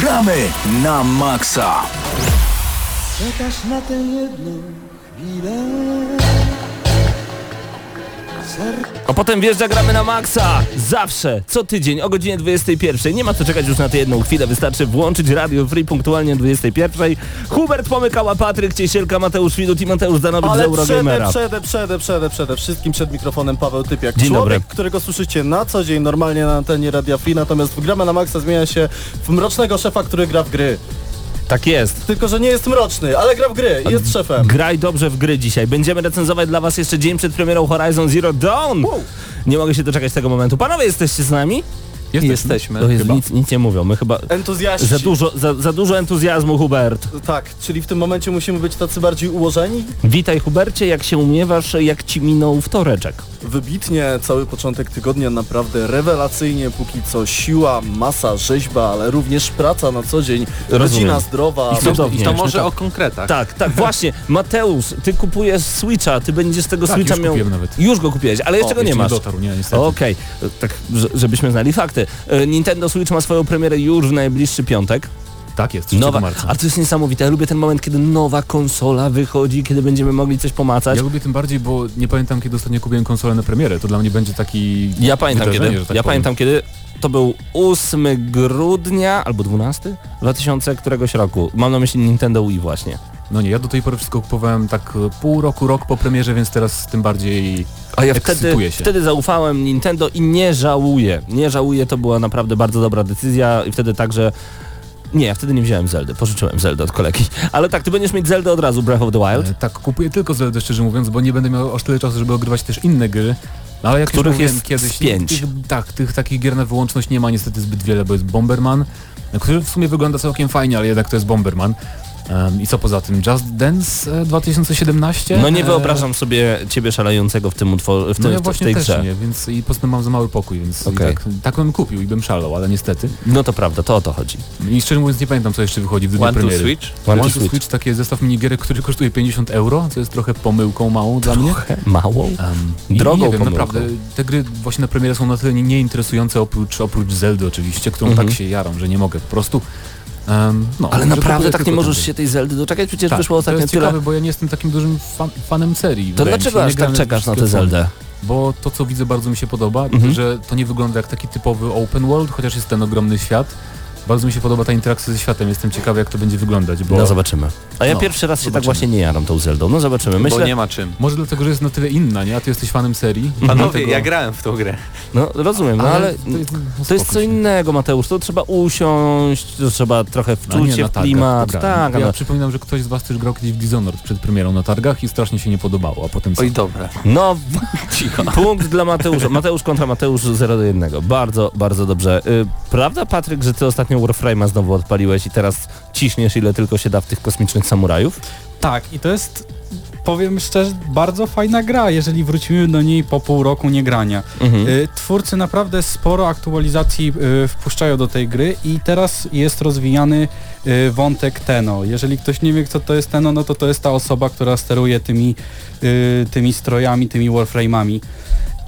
Gramy na maksa. Czekasz na tę jedną chwilę. A potem wjeżdża gramy na maksa. Zawsze, co tydzień o godzinie 21. Nie ma co czekać już na tę jedną chwilę. Wystarczy włączyć Radio Free punktualnie o 21. Hubert Pomykała, Patryk Ciesielka, Mateusz Widut i Mateusz Danowicz z Ale przede, Eurogamera. przede, przede, przede, przede wszystkim przed mikrofonem Paweł Typiak. Dzień Człowiek, dobry. którego słyszycie na co dzień normalnie na antenie Radia Free, natomiast w Gramy na Maxa zmienia się w mrocznego szefa, który gra w gry. Tak jest. Tylko, że nie jest mroczny, ale gra w gry i jest szefem. Graj dobrze w gry dzisiaj. Będziemy recenzować dla was jeszcze dzień przed premierą Horizon Zero Dawn. Wow. Nie mogę się doczekać tego momentu. Panowie, jesteście z nami? Jesteśmy. To jest, chyba. nic, nic nie mówią. My chyba... Entuzjaści. Za dużo, za, za dużo entuzjazmu, Hubert. Tak, czyli w tym momencie musimy być tacy bardziej ułożeni? Witaj, Hubercie. Jak się umiewasz? Jak ci minął wtoreczek? Wybitnie, cały początek tygodnia naprawdę rewelacyjnie, póki co siła, masa, rzeźba, ale również praca na co dzień, Rozumiem. rodzina zdrowa. I cudownie. I to może Tak. o konkretach. Tak, tak, właśnie. Mateusz, ty kupujesz Switcha, ty będziesz tego Tak, Switcha już miał... kupiłem nawet. Już go kupiłeś, ale jeszcze O, go nie jeszcze masz. Nie dotarł, nie, niestety. Okej, tak, że- żebyśmy znali fakty. E, Nintendo Switch ma swoją premierę już w najbliższy piątek. Tak jest, 3 Nowa, marca. a to jest niesamowite. Ja lubię ten moment, kiedy nowa konsola wychodzi, kiedy będziemy mogli coś pomacać. Ja lubię tym bardziej, bo nie pamiętam kiedy ostatnio kupiłem konsolę na premierę. To dla mnie będzie taki Ja pamiętam kiedy. tak ja powiem. pamiętam kiedy. To był 8 grudnia albo 12 2000 któregoś roku. Mam na myśli Nintendo Wii właśnie. No nie, ja do tej pory wszystko kupowałem tak e, pół roku, rok po premierze, więc teraz tym bardziej A ja wtedy, się. wtedy zaufałem Nintendo i nie żałuję. Nie żałuję, to była naprawdę bardzo dobra decyzja i wtedy także... Nie, ja wtedy nie wziąłem Zeldy, pożyczyłem Zeldę od kolegi. Ale tak, ty będziesz mieć Zeldę od razu, Breath of the Wild. E, Tak, kupuję tylko Zeldę szczerze mówiąc, bo nie będę miał aż tyle czasu, żeby ogrywać też inne gry. No, ale jak Których już jest kiedyś, pięć. Tych, tak, tych takich gier na wyłączność nie ma niestety zbyt wiele, bo jest Bomberman, e, który w sumie wygląda całkiem fajnie, ale jednak to jest Bomberman. I co poza tym? Just Dance e, 2017? No nie E, wyobrażam sobie ciebie szalejącego w tym utworze, w, No ja w, w właśnie tej też grze. nie, więc i po prostu mam za mały pokój, więc Okej. tak, tak bym kupił i bym szalał, ale niestety. No to prawda, to o to chodzi. I szczerze mówiąc nie pamiętam co jeszcze wychodzi w dniu One to. Switch? One One to Switch. Switch, takie zestaw minigierek, który kosztuje 50 euro, co jest trochę pomyłką małą dla mnie. Trochę małą. Um, Drogą nie wiem, pomyłką. naprawdę te gry właśnie na premierę są na tyle nie- nieinteresujące oprócz, oprócz Zeldy oczywiście, którą Mhm. tak się jaram, że nie mogę po prostu. Em, no, Ale naprawdę tak nie możesz się tej Zeldy doczekać? Przecież Tak, wyszło to ostatnio jest tyle. ciekawe, bo ja nie jestem takim dużym fan, fanem serii. To dlaczego aż tak czekasz na tę Zeldę? Bo to co widzę bardzo mi się podoba, Mhm. że to nie wygląda jak taki typowy open world, chociaż jest ten ogromny świat. Bardzo mi się podoba ta interakcja ze światem, jestem ciekawy jak to będzie wyglądać, bo No zobaczymy. A ja No, pierwszy raz się tak właśnie nie jaram tą Zeldą. No zobaczymy. Bo Myślę, nie ma czym. może dlatego, że jest na tyle inna, nie? A ty jesteś fanem serii. Panowie, Dlatego- ja grałem w tą grę. no rozumiem, no ale to jest, no, to jest co się. innego Mateusz, to trzeba usiąść, to trzeba trochę A wczuć nie, się w klimat. Tak, ja no. przypominam, że ktoś z was też grał kiedyś w Dishonored przed premierą na targach i strasznie się nie podobało, a potem Oj, dobra. No, punkt dla Mateusza. Mateusz kontra Mateusz 0 do 1. Bardzo, bardzo dobrze. Y, prawda, Patryk, że ty ostatnio Warframe'a znowu odpaliłeś i teraz ciśniesz ile tylko się da w tych kosmicznych samurajów? Tak, i to jest, powiem szczerze, bardzo fajna gra, jeżeli wrócimy do niej po pół roku niegrania. Mhm. Y, Twórcy naprawdę sporo aktualizacji y, wpuszczają do tej gry i teraz jest rozwijany y, wątek Teno. Jeżeli ktoś nie wie, co to jest Teno, no to to jest ta osoba, która steruje tymi, tymi strojami, tymi Warframe'ami.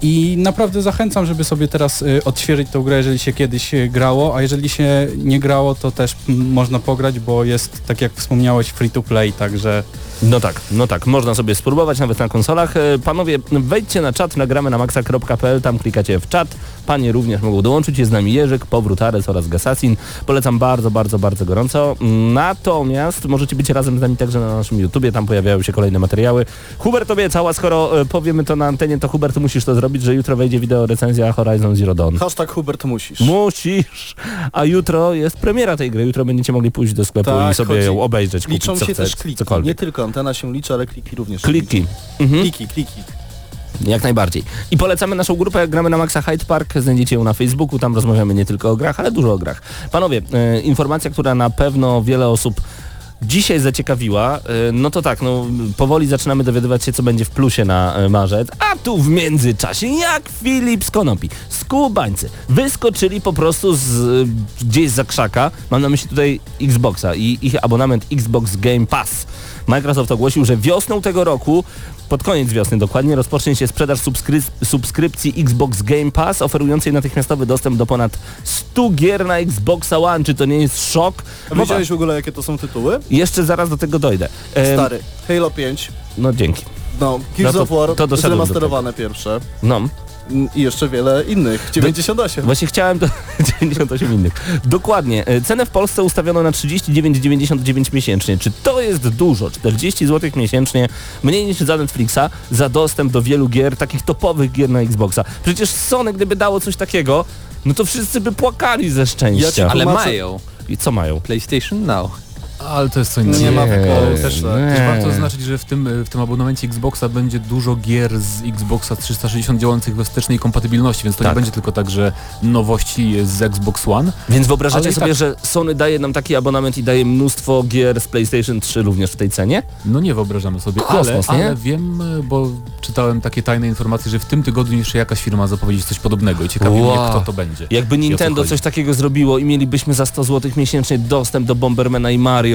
I naprawdę zachęcam, żeby sobie teraz y, odświeżyć tą grę, jeżeli się kiedyś y, grało, a jeżeli się nie grało, to też można pograć, bo jest, tak jak wspomniałeś, free to play, także No tak, no tak, można sobie spróbować nawet na konsolach. E, Panowie, wejdźcie na czat, nagramy na maxa.pl, tam klikacie w czat. Panie również mogą dołączyć, jest z nami Jerzyk, Powrót Ares oraz Gasasin. Polecam bardzo, bardzo, bardzo gorąco. Natomiast możecie być razem z nami także na naszym YouTubie, tam pojawiają się kolejne materiały. Hubert obiecał, a skoro e, powiemy to na antenie, to Hubert musisz to zrobić, że jutro wejdzie wideo recenzja Horizon Zero Dawn. Hashtag Hubert musisz. Musisz! A jutro jest premiera tej gry, jutro będziecie mogli pójść do sklepu Tak, i sobie chodzi- ją obejrzeć, kupić Liczą co się chce, też kliki. cokolwiek. Nie tylko antena się liczy, ale kliki również. Kliki. Mhm. Kliki, kliki. Jak najbardziej. I polecamy naszą grupę Gramy na Maxa Hyde Park. Znajdziecie ją na Facebooku. Tam rozmawiamy nie tylko o grach, ale dużo o grach. Panowie, e, informacja, która na pewno wiele osób dzisiaj zaciekawiła, e, no to tak, no powoli zaczynamy dowiadywać się, co będzie w plusie na e, marzec, a tu w międzyczasie, jak Filip z Konopi, skubańcy, wyskoczyli po prostu z e, gdzieś za krzaka, mam na myśli tutaj Xboxa i ich abonament Xbox Game Pass. Microsoft ogłosił, że wiosną tego roku, pod koniec wiosny dokładnie, rozpocznie się sprzedaż subskry subskrypcji Xbox Game Pass, oferującej natychmiastowy dostęp do ponad 100 gier na Xbox One. Czy to nie jest szok? A Mowa- wiedziałeś w ogóle jakie to są tytuły? Jeszcze zaraz do tego dojdę. Em, Stary, Halo 5, No dzięki. no, Gears No to- of War, to doszedłem do pierwsze No. I jeszcze wiele innych. 98. Właśnie chciałem to 98 innych. Dokładnie. E, Cenę w Polsce ustawiono na 39,99 miesięcznie. Czy to jest dużo? 40 zł miesięcznie, mniej niż za Netflixa, za dostęp do wielu gier, takich topowych gier na Xboxa. Przecież Sony, gdyby dało coś takiego, no to wszyscy by płakali ze szczęścia. Ale Tłumaczę- mają. I co mają? PlayStation Now. Ale to jest co innego. Nie ma wyboru, też, też tak. też warto zaznaczyć, że w tym, w tym abonamencie Xboxa będzie dużo gier z Xboxa 360 działających we wstecznej kompatybilności, więc to Tak. nie będzie tylko tak, że nowości z Xbox One. Więc wyobrażacie sobie, tak- że Sony daje nam taki abonament i daje mnóstwo gier z PlayStation 3 również w tej cenie? No nie wyobrażamy sobie, Kosmos, ale, nie? ale wiem, bo czytałem takie tajne informacje, że w tym tygodniu jeszcze jakaś firma zapowiedzi coś podobnego i ciekawi mnie, Wow. kto to będzie. Jakby co Nintendo chodzi. coś takiego zrobiło i mielibyśmy za 100 zł miesięcznie dostęp do Bombermana i Mario,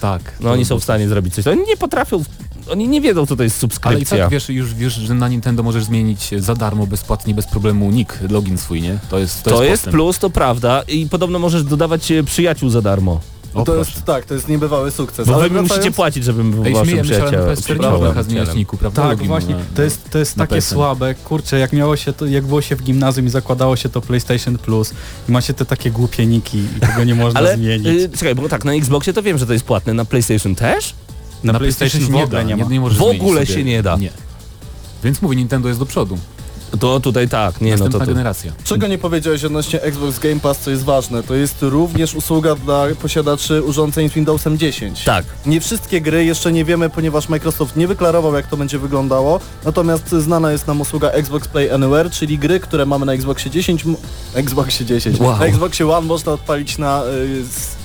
Tak. no oni są w stanie zrobić coś. Oni nie potrafią, oni nie wiedzą co to jest Ale i subskrypcja. tak wiesz, już wiesz, że na Nintendo możesz zmienić za darmo, bezpłatnie, bez problemu nick, login swój, nie? To jest, to to jest, jest plus, to prawda i podobno możesz dodawać e, przyjaciół za darmo. O, to jest tak, to jest niebywały sukces. Bo Ale wy mi musicie płacić, żebym Ej, waszym się, przyjacielem. PS4 nie można zmieniać niku, prawda? Tak, właśnie, na- to jest, to jest takie słabe, kurczę, jak miało się to, jak było się w gimnazjum i zakładało się to PlayStation Plus i macie te takie głupie niki i tego nie można Ale zmienić. y, czekaj, bo tak, na Xboxie to wiem, że to jest płatne, na PlayStation też? na, Na PlayStation, się w ogóle nie ma. Nie, możesz W zmienić ogóle sobie. się nie da. Nie. Więc mówię, Nintendo jest do przodu. To tutaj tak, nie no Następna to, to generacja. Czego nie powiedziałeś odnośnie Xbox Game Pass, co jest ważne? To jest również usługa dla posiadaczy urządzeń z Windowsem 10. Tak. Nie wszystkie gry jeszcze nie wiemy, ponieważ Microsoft nie wyklarował jak to będzie wyglądało, natomiast znana jest nam usługa Xbox Play Anywhere, czyli gry, które mamy na Xboxie 10, m- Xboxie 10, Wow. na Xboxie One można odpalić na... Y,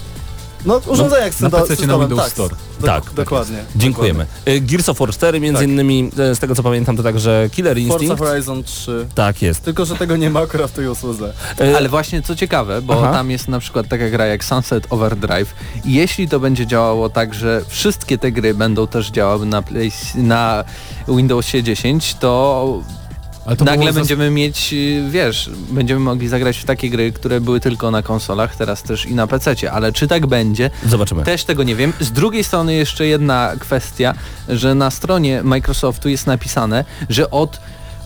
no, urządzeniach z na syndo- PC na Windows tak, Tak, Store. tak, tak dokładnie. Dziękujemy. Y, Gears of War 4 między Tak. innymi, e, z tego co pamiętam to także Killer Forza Instinct. Horizon 3. Tak jest. Tylko, że tego nie ma akurat w tej usłudze. E, Ale właśnie co ciekawe, bo Aha. tam jest na przykład taka gra jak Sunset Overdrive i jeśli to będzie działało tak, że wszystkie te gry będą też działały na, Play, na Windowsie 10, to Ale to nagle będziemy mieć, y, wiesz, będziemy mogli zagrać w takie gry, które były tylko na konsolach, teraz też i na PC-cie, ale czy tak będzie, Zobaczymy. też tego nie wiem. Z drugiej strony jeszcze jedna kwestia, że na stronie Microsoftu jest napisane, że od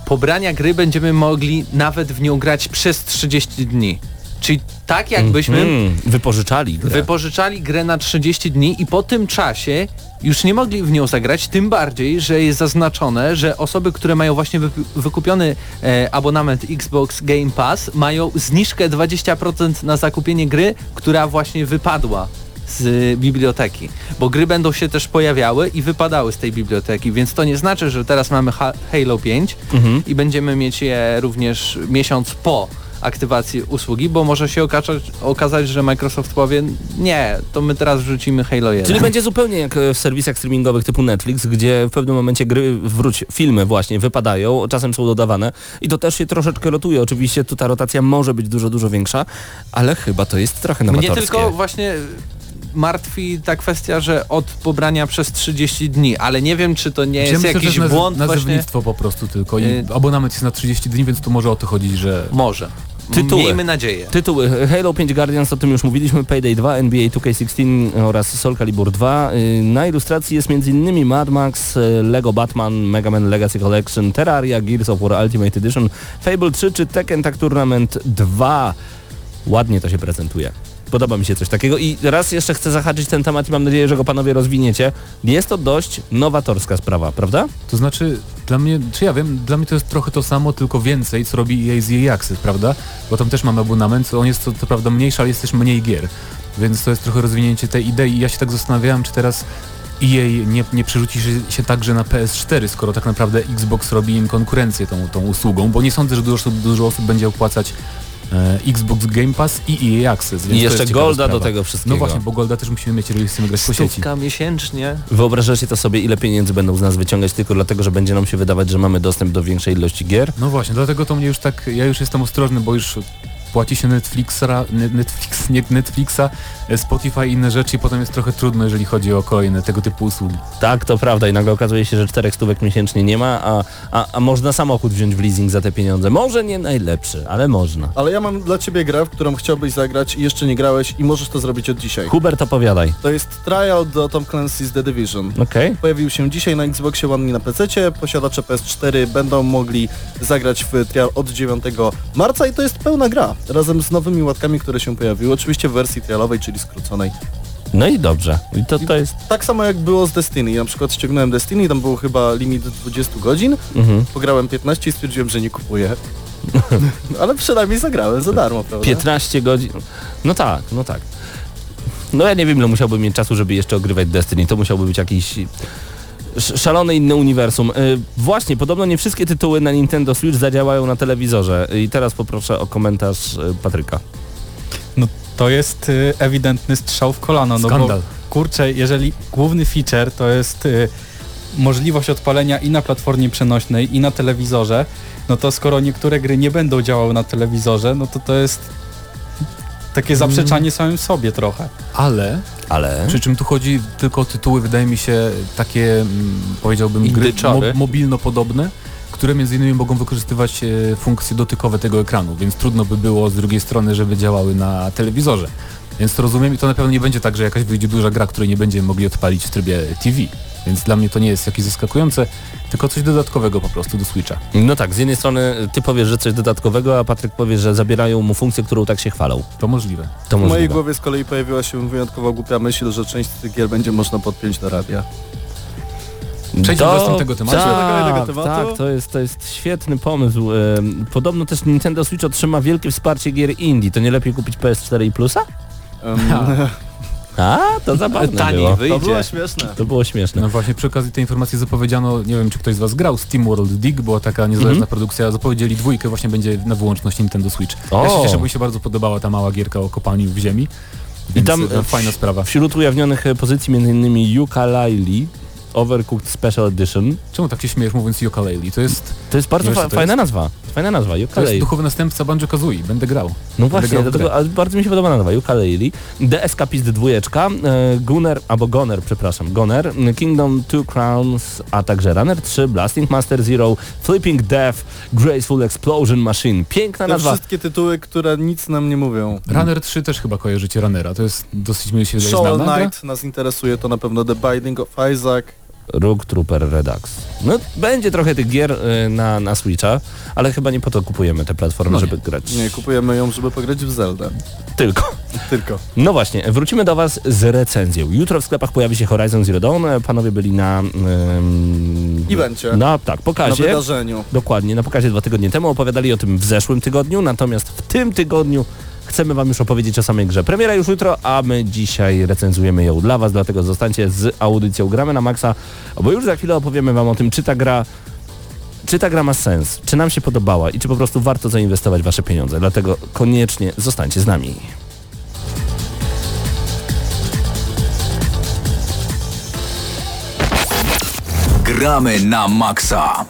pobrania gry będziemy mogli nawet w nią grać przez 30 dni. Czyli tak jakbyśmy Mm, wypożyczali grę. wypożyczali grę na 30 dni i po tym czasie już nie mogli w nią zagrać, tym bardziej, że jest zaznaczone, że osoby, które mają właśnie wy wykupiony e, abonament Xbox Game Pass mają zniżkę 20% na zakupienie gry, która właśnie wypadła z y, biblioteki, bo gry będą się też pojawiały i wypadały z tej biblioteki, więc to nie znaczy, że teraz mamy ha Halo 5 Mhm. i będziemy mieć je również miesiąc po aktywacji usługi, bo może się okazać, okazać, że Microsoft powie nie, to my teraz wrzucimy Halo 1. Czyli będzie zupełnie jak e, w serwisach streamingowych typu Netflix, gdzie w pewnym momencie gry, wróć, filmy właśnie wypadają, czasem są dodawane i to też się troszeczkę rotuje. Oczywiście tu ta rotacja może być dużo, dużo większa, ale chyba to jest trochę Mnie nowatorskie. tylko właśnie martwi ta kwestia, że od pobrania przez 30 dni, ale nie wiem, czy to nie Ja jest myślę, jakiś że błąd właśnie. nazewnictwo po prostu tylko i Y- abonament jest na 30 dni, więc tu może o to chodzić, że Może. Tytuły. Miejmy nadzieję. Tytuły Halo 5 Guardians, o tym już mówiliśmy, Payday 2, NBA 2K16 oraz Soul Calibur 2. Y, Na ilustracji jest m.in. Mad Max, y, Lego Batman, Mega Man Legacy Collection, Terraria, Gears of War Ultimate Edition, Fable 3 czy Tekken Tag Tournament 2. Ładnie to się prezentuje. Podoba mi się coś takiego i raz jeszcze chcę zahaczyć ten temat i mam nadzieję, że go panowie rozwiniecie. Jest to dość nowatorska sprawa, prawda? To znaczy, dla mnie, czy ja wiem, dla mnie to jest trochę to samo, tylko więcej, co robi EA z EA Access, prawda? Bo tam też mamy abonament, on jest co, co prawda mniejszy, ale jest też mniej gier. Więc to jest trochę rozwinięcie tej idei i ja się tak zastanawiałem, czy teraz EA nie, nie przerzuci się, także na PS4, skoro tak naprawdę Xbox robi im konkurencję tą, tą usługą, bo nie sądzę, że dużo, dużo osób będzie opłacać Xbox Game Pass i EA Access. Więc I jeszcze Golda do tego wszystkiego. No właśnie, bo Golda też musimy mieć, jeżeli chcemy grać po sieci. Miesięcznie. Wyobrażacie to sobie, ile pieniędzy będą z nas wyciągać tylko dlatego, że będzie nam się wydawać, że mamy dostęp do większej ilości gier? No właśnie, dlatego to mnie już tak, ja już jestem ostrożny, bo już płaci się Netflixa, ne- Netflix, nie, Netflixa, e, Spotify i inne rzeczy i potem jest trochę trudno, jeżeli chodzi o kolejne tego typu usługi. Tak, to prawda i nagle okazuje się, że czterech stówek miesięcznie nie ma, a, a, a można samochód wziąć w leasing za te pieniądze. Może nie najlepszy, ale można. Ale ja mam dla ciebie grę, w którą chciałbyś zagrać i jeszcze nie grałeś i możesz to zrobić od dzisiaj. Hubert, opowiadaj. To jest trial do Tom Clancy's The Division. Okej. Pojawił się dzisiaj na Xboxie One i na PC. Posiadacze PS4 będą mogli zagrać w trial od 9 marca i to jest pełna gra. Razem z nowymi łatkami, które się pojawiły. Oczywiście w wersji trialowej, czyli skróconej. No i dobrze. I to, to jest... Tak samo jak było z Destiny. Na przykład ściągnąłem Destiny, tam był chyba limit 20 godzin. Mhm. Pograłem 15 i stwierdziłem, że nie kupuję. Ale przynajmniej zagrałem za darmo, prawda? 15 godzin. No tak, no tak. No ja nie wiem, ile musiałbym mieć czasu, żeby jeszcze ogrywać Destiny. To musiałby być jakiś szalone inne uniwersum. Y, właśnie, podobno nie wszystkie tytuły na Nintendo Switch zadziałają na telewizorze. I teraz poproszę o komentarz y, Patryka. No to jest y, ewidentny strzał w kolano. No Skandal. Bo, kurczę, jeżeli główny feature to jest y, możliwość odpalenia i na platformie przenośnej i na telewizorze, no to skoro niektóre gry nie będą działały na telewizorze, no to to jest takie zaprzeczanie samym sobie trochę. Ale Ale... Przy czym tu chodzi tylko o tytuły, wydaje mi się, takie, mm, powiedziałbym, gry Indyczory. mobilno-podobne, które między innymi mogą wykorzystywać e, funkcje dotykowe tego ekranu, więc trudno by było z drugiej strony, żeby działały na telewizorze. Więc to rozumiem i to na pewno nie będzie tak, że jakaś wyjdzie duża gra, której nie będziemy mogli odpalić w trybie TV. Więc dla mnie to nie jest jakieś zaskakujące, tylko coś dodatkowego po prostu do Switcha. No tak, z jednej strony ty powiesz, że coś dodatkowego, a Patryk powie, że zabierają mu funkcję, którą tak się chwalą. To możliwe. To W mojej możliwe. głowie z kolei pojawiła się wyjątkowo głupia myśl, że część z tych gier będzie można podpiąć do radia. Przejdźmy do następnego tematu. Tak, kolejnego tematu. tak, to jest, to jest świetny pomysł. Podobno też Nintendo Switch otrzyma wielkie wsparcie gier indie. To nie lepiej kupić PS4 i Plusa? Um, A, to zabawne Taniej było. wyjdzie. to było śmieszne. To było śmieszne. No właśnie przy okazji tej informacji zapowiedziano, nie wiem czy ktoś z Was grał, Steam World Dig, była taka niezależna Mhm. produkcja, zapowiedzieli dwójkę, właśnie będzie na wyłączność Nintendo Switch. O! Ja się cieszę, bo mi się bardzo podobała ta mała gierka o kopaniu w ziemi. Więc tam, tam fajna sprawa. Wśród ujawnionych e, pozycji m.in. Yooka-Laylee, Overcooked Special Edition. Czemu tak się śmiejesz mówiąc Yooka-Laylee? To jest, To jest bardzo fa- to fajna jest? nazwa. Fajna nazwa, to jest duchowy następca Banjo-Kazooie, będę grał. No właśnie, grał dlatego, ale bardzo mi się podoba nazwa, Yooka-Laylee. The Escapist dwójeczka, e, Gunner, albo Goner, przepraszam, Goner, Kingdom Two Crowns, a także Runner 3, Blasting Master Zero, Flipping Death, Graceful Explosion Machine. Piękna Te nazwa. wszystkie tytuły, które nic nam nie mówią. Runner 3 też chyba kojarzycie Runnera, to jest dosyć mi się gra. Knight nas interesuje, to na pewno The Binding of Isaac. Rogue Trooper Redux. No będzie trochę tych gier e, na, na Switcha, ale chyba nie po to kupujemy te platformy, No nie. żeby grać. Nie, kupujemy ją, żeby pograć w Zelda. Tylko. Tylko. No właśnie, wrócimy do Was z recenzją. Jutro w sklepach pojawi się Horizon Zero Dawn. Panowie byli na... em, Evencie. Na, tak, Na pokazie. wydarzeniu. Dokładnie, na pokazie dwa tygodnie temu opowiadali o tym w zeszłym tygodniu, natomiast w tym tygodniu chcemy Wam już opowiedzieć o samej grze. Premiera już jutro, a my dzisiaj recenzujemy ją dla Was, dlatego zostańcie z audycją Gramy na Maxa, bo już za chwilę opowiemy Wam o tym, czy ta gra czy ta gra ma sens, czy nam się podobała i czy po prostu warto zainwestować Wasze pieniądze. Dlatego koniecznie zostańcie z nami. Gramy na maksa.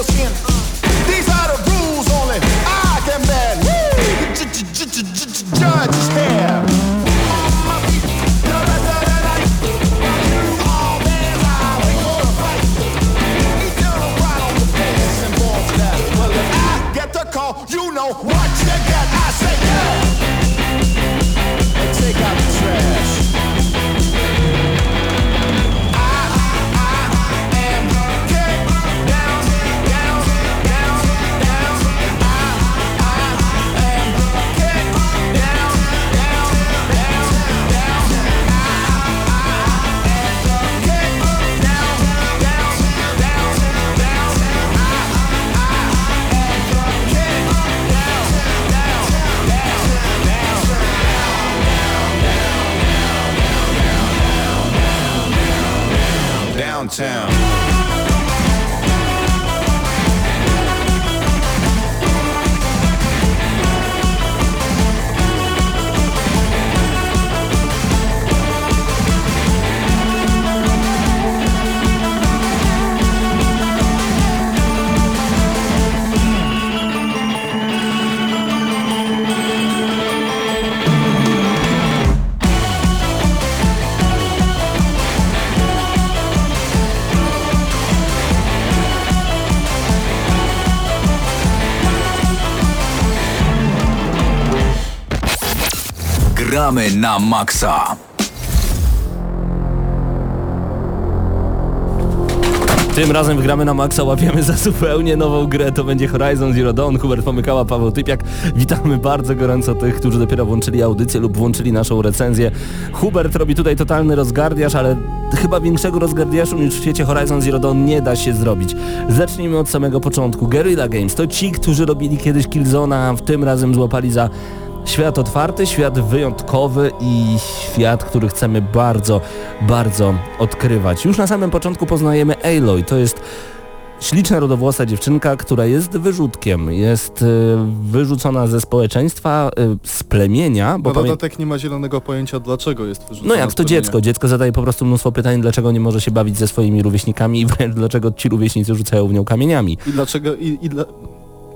lo siento. Gramy na maksa. Tym razem gramy na maksa, łapiemy za zupełnie nową grę, to będzie Horizon Zero Dawn, Hubert Pomykała, Paweł Typiak. Witamy bardzo gorąco tych, którzy dopiero włączyli audycję lub włączyli naszą recenzję. Hubert robi tutaj totalny rozgardiasz, ale chyba większego rozgardiaszu niż w świecie Horizon Zero Dawn nie da się zrobić. Zacznijmy od samego początku. Guerrilla Games to ci, którzy robili kiedyś Killzona, w tym razem złapali za Świat otwarty, świat wyjątkowy i świat, który chcemy bardzo, bardzo odkrywać. Już na samym początku poznajemy Aloy. To jest śliczna rodowłosa dziewczynka, która jest wyrzutkiem. Jest y, wyrzucona ze społeczeństwa, y, z plemienia, bo pamię- dodatek nie ma zielonego pojęcia dlaczego jest wyrzucony. no jak to dziecko. Dziecko zadaje po prostu mnóstwo pytań, dlaczego nie może się bawić ze swoimi rówieśnikami i wręcz dlaczego ci rówieśnicy rzucają w nią kamieniami. I dlaczego, i, i, dla,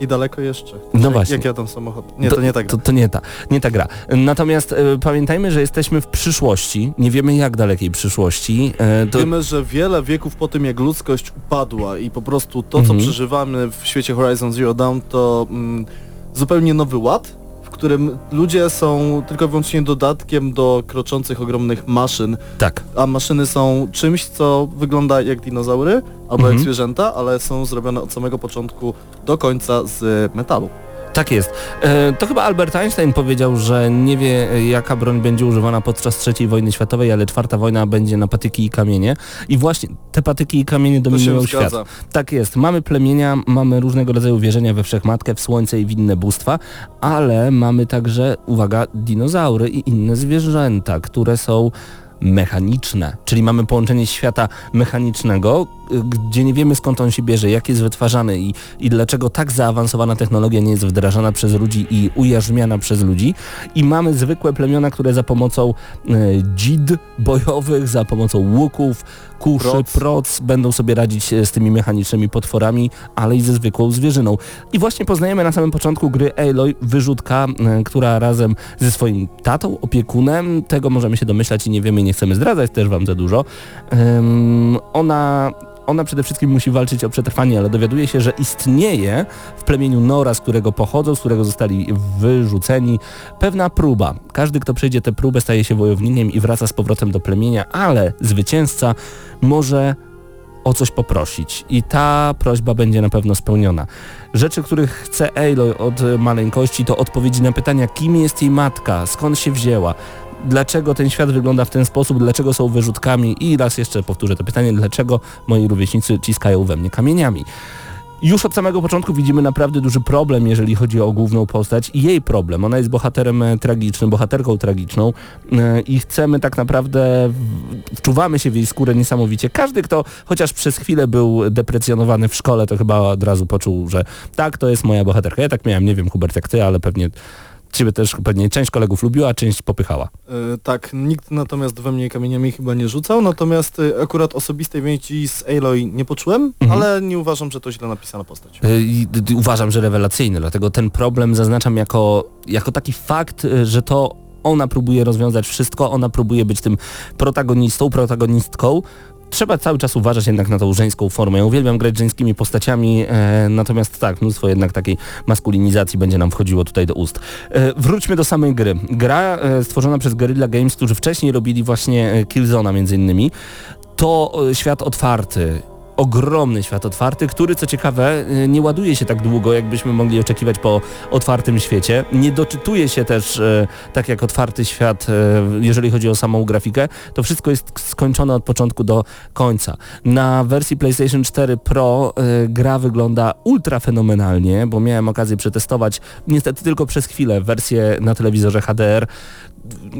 i daleko jeszcze. No jak, właśnie. Jak jadą samochód. Nie, to, nie tak. To, to nie ta, nie ta gra. Natomiast e, pamiętajmy, że jesteśmy w przyszłości. Nie wiemy jak dalekiej przyszłości. E, to, Wiemy, że wiele wieków po tym, jak ludzkość upadła i po prostu to, Mhm. co przeżywamy w świecie Horizon Zero Dawn, to mm, zupełnie nowy ład, którym ludzie są tylko i wyłącznie dodatkiem do kroczących ogromnych maszyn, tak. a maszyny są czymś, co wygląda jak dinozaury albo Mhm. jak zwierzęta, ale są zrobione od samego początku do końca z metalu. Tak jest. E, to chyba Albert Einstein powiedział, że nie wie jaka broń będzie używana podczas III wojny światowej, ale czwarta wojna będzie na patyki i kamienie. I właśnie te patyki i kamienie dominują świat. Tak jest. Mamy plemienia, mamy różnego rodzaju wierzenia we wszechmatkę, w słońce i w inne bóstwa, ale mamy także, uwaga, dinozaury i inne zwierzęta, które są mechaniczne, czyli mamy połączenie świata mechanicznego, gdzie nie wiemy skąd on się bierze, jak jest wytwarzany i, i dlaczego tak zaawansowana technologia nie jest wdrażana przez ludzi i ujarzmiana przez ludzi. I mamy zwykłe plemiona, które za pomocą y, dzid bojowych, za pomocą łuków, kuszy, Proc. proc będą sobie radzić e, z tymi mechanicznymi potworami, ale i ze zwykłą zwierzyną. I właśnie poznajemy na samym początku gry Aloy, wyrzutka, e, która razem ze swoim tatą, opiekunem, tego możemy się domyślać i nie wiemy i nie chcemy zdradzać też wam za dużo, ona ona przede wszystkim musi walczyć o przetrwanie, ale dowiaduje się, że istnieje w plemieniu Nora, z którego pochodzą, z którego zostali wyrzuceni, pewna próba. Każdy, kto przejdzie tę próbę, staje się wojownikiem i wraca z powrotem do plemienia, ale zwycięzca może o coś poprosić i ta prośba będzie na pewno spełniona. Rzeczy, których chce Aloy od maleńkości to odpowiedzi na pytania, kim jest jej matka, skąd się wzięła, dlaczego ten świat wygląda w ten sposób, dlaczego są wyrzutkami i raz jeszcze powtórzę to pytanie, dlaczego moi rówieśnicy ciskają we mnie kamieniami. Już od samego początku widzimy naprawdę duży problem, jeżeli chodzi o główną postać i jej problem. Ona jest bohaterem e, tragicznym, bohaterką tragiczną e, i chcemy tak naprawdę, wczuwamy się w jej skórę niesamowicie. Każdy, kto chociaż przez chwilę był deprecjonowany w szkole, to chyba od razu poczuł, że tak, to jest moja bohaterka. Ja tak miałem, nie wiem Hubert jak ty, ale pewnie ciebie też pewnie część kolegów lubiła, a część popychała. E, tak, nikt natomiast we mnie kamieniami chyba nie rzucał, natomiast e, akurat osobistej więzi z Aloy nie poczułem, Mhm. ale nie uważam, że to źle napisana postać. Y, d- uważam, że rewelacyjny, dlatego ten problem zaznaczam jako, jako taki fakt, że to ona próbuje rozwiązać wszystko, ona próbuje być tym protagonistą, protagonistką. Trzeba cały czas uważać jednak na tą żeńską formę. Ja uwielbiam grać żeńskimi postaciami, e, natomiast tak, mnóstwo jednak takiej maskulinizacji będzie nam wchodziło tutaj do ust. E, wróćmy do samej gry. Gra e, stworzona przez Guerrilla Games, którzy wcześniej robili właśnie e, Killzona między innymi, to e, świat otwarty. Ogromny świat otwarty, który co ciekawe e, nie ładuje się tak długo, jakbyśmy mogli oczekiwać po otwartym świecie. Nie doczytuje się też e, tak jak otwarty świat, e, jeżeli chodzi o samą grafikę. To wszystko jest skończone od początku do końca. Na wersji PlayStation 4 Pro gra wygląda ultra fenomenalnie, bo miałem okazję przetestować niestety tylko przez chwilę wersję na telewizorze HDR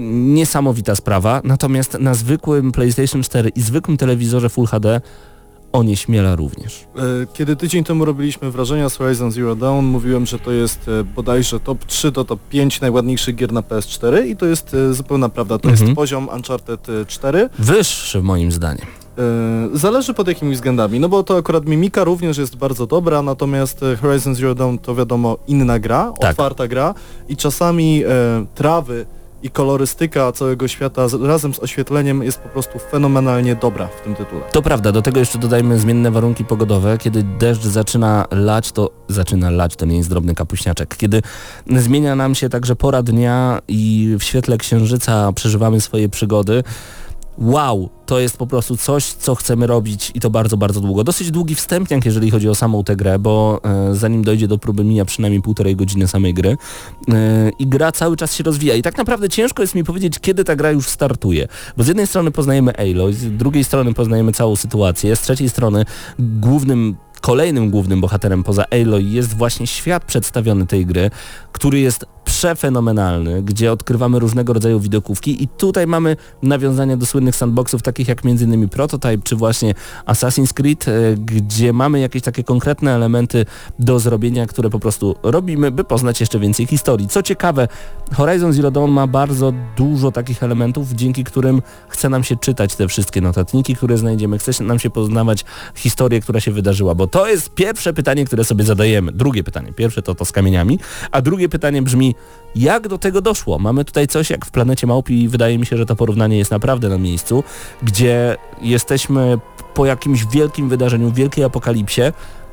niesamowita sprawa, natomiast na zwykłym PlayStation 4 i zwykłym telewizorze Full HD onieśmiela również. E, Kiedy tydzień temu robiliśmy wrażenia z Horizon Zero Dawn, mówiłem, że to jest e, bodajże top 3 do top 5 najładniejszych gier na PS4 i to jest e, zupełna prawda. To Mhm. jest poziom Uncharted e, 4. Wyższy moim zdaniem. Zależy pod jakimi względami, no bo to akurat mimika również jest bardzo dobra, natomiast Horizon Zero Dawn to wiadomo inna gra, Tak. otwarta gra i czasami e, trawy i kolorystyka całego świata z, razem z oświetleniem jest po prostu fenomenalnie dobra w tym tytule. To prawda, do tego jeszcze dodajmy zmienne warunki pogodowe. Kiedy deszcz zaczyna lać, to zaczyna lać, to nie jest drobny kapuśniaczek. Kiedy zmienia nam się także pora dnia i w świetle księżyca przeżywamy swoje przygody, wow, to jest po prostu coś, co chcemy robić i to bardzo, bardzo długo. Dosyć długi wstępniak, jeżeli chodzi o samą tę grę, bo e, zanim dojdzie do próby mija przynajmniej półtorej godziny samej gry e, i gra cały czas się rozwija i tak naprawdę ciężko jest mi powiedzieć, kiedy ta gra już startuje, bo z jednej strony poznajemy Aloy, z drugiej strony poznajemy całą sytuację, z trzeciej strony głównym Kolejnym głównym bohaterem poza Aloy jest właśnie świat przedstawiony tej gry, który jest przefenomenalny, gdzie odkrywamy różnego rodzaju widokówki i tutaj mamy nawiązania do słynnych sandboxów takich jak m.in. Prototype czy właśnie Assassin's Creed, e, gdzie mamy jakieś takie konkretne elementy do zrobienia, które po prostu robimy, by poznać jeszcze więcej historii. Co ciekawe, Horizon Zero Dawn ma bardzo dużo takich elementów, dzięki którym chce nam się czytać te wszystkie notatniki, które znajdziemy, chce nam się poznawać historię, która się wydarzyła, bo to jest pierwsze pytanie, które sobie zadajemy. Drugie pytanie, pierwsze to to z kamieniami, a drugie pytanie brzmi, jak do tego doszło? Mamy tutaj coś jak w Planecie Małp i wydaje mi się, że to porównanie jest naprawdę na miejscu, gdzie jesteśmy po jakimś wielkim wydarzeniu, wielkiej apokalipsie,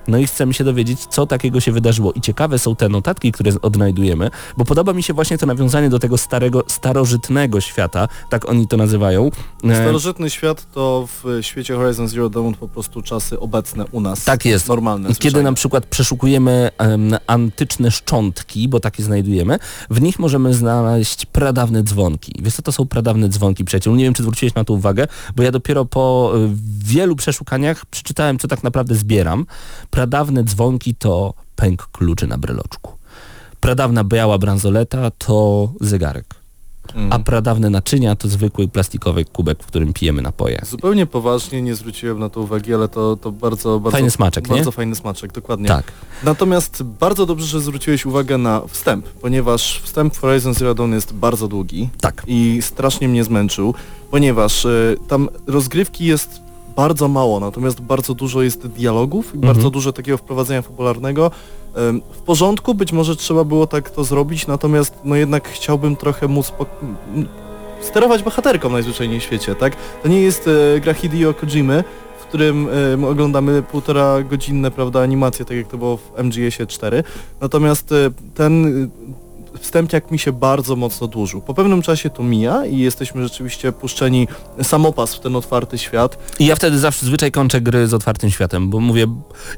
no i chcemy się dowiedzieć, co takiego się wydarzyło. I ciekawe są te notatki, które odnajdujemy, bo podoba mi się właśnie to nawiązanie do tego starego, starożytnego świata, tak oni to nazywają. E, Starożytny świat to w świecie Horizon Zero Dawn po prostu czasy obecne u nas. Tak jest. Normalne. Kiedy zwyczajne. na przykład przeszukujemy em, antyczne szczątki, bo takie znajdujemy, w nich możemy znaleźć pradawne dzwonki. Wiesz co to są pradawne dzwonki, przyjaciół? Nie wiem, czy zwróciłeś na to uwagę, bo ja dopiero po y, wielu przeszukaniach przeczytałem, co tak naprawdę zbieram. Pradawne dzwonki to pęk kluczy na breloczku. Pradawna biała bransoleta to zegarek. Mm. A pradawne naczynia to zwykły plastikowy kubek, w którym pijemy napoje. Zupełnie poważnie nie zwróciłem na to uwagi, ale to, to bardzo, bardzo... Fajny smaczek, nie? Bardzo fajny smaczek, dokładnie. Tak. Natomiast bardzo dobrze, że zwróciłeś uwagę na wstęp, ponieważ wstęp Horizon Zero Dawn jest bardzo długi Tak. i strasznie mnie zmęczył, ponieważ y, tam rozgrywki jest bardzo mało, natomiast bardzo dużo jest dialogów i Mhm. bardzo dużo takiego wprowadzenia fabularnego. W porządku, być może trzeba było tak to zrobić, natomiast no jednak chciałbym trochę móc sterować bohaterką najzwyczajniej w świecie, tak? To nie jest e, gra Hideo Kojimy, w którym my oglądamy półtora godzinne, prawda, animacje, tak jak to było w MGS-ie 4. Natomiast e, ten wstępniak mi się bardzo mocno dłużył. Po pewnym czasie to mija i jesteśmy rzeczywiście puszczeni samopas w ten otwarty świat. I ja wtedy zawsze zwyczaj kończę gry z otwartym światem, bo mówię,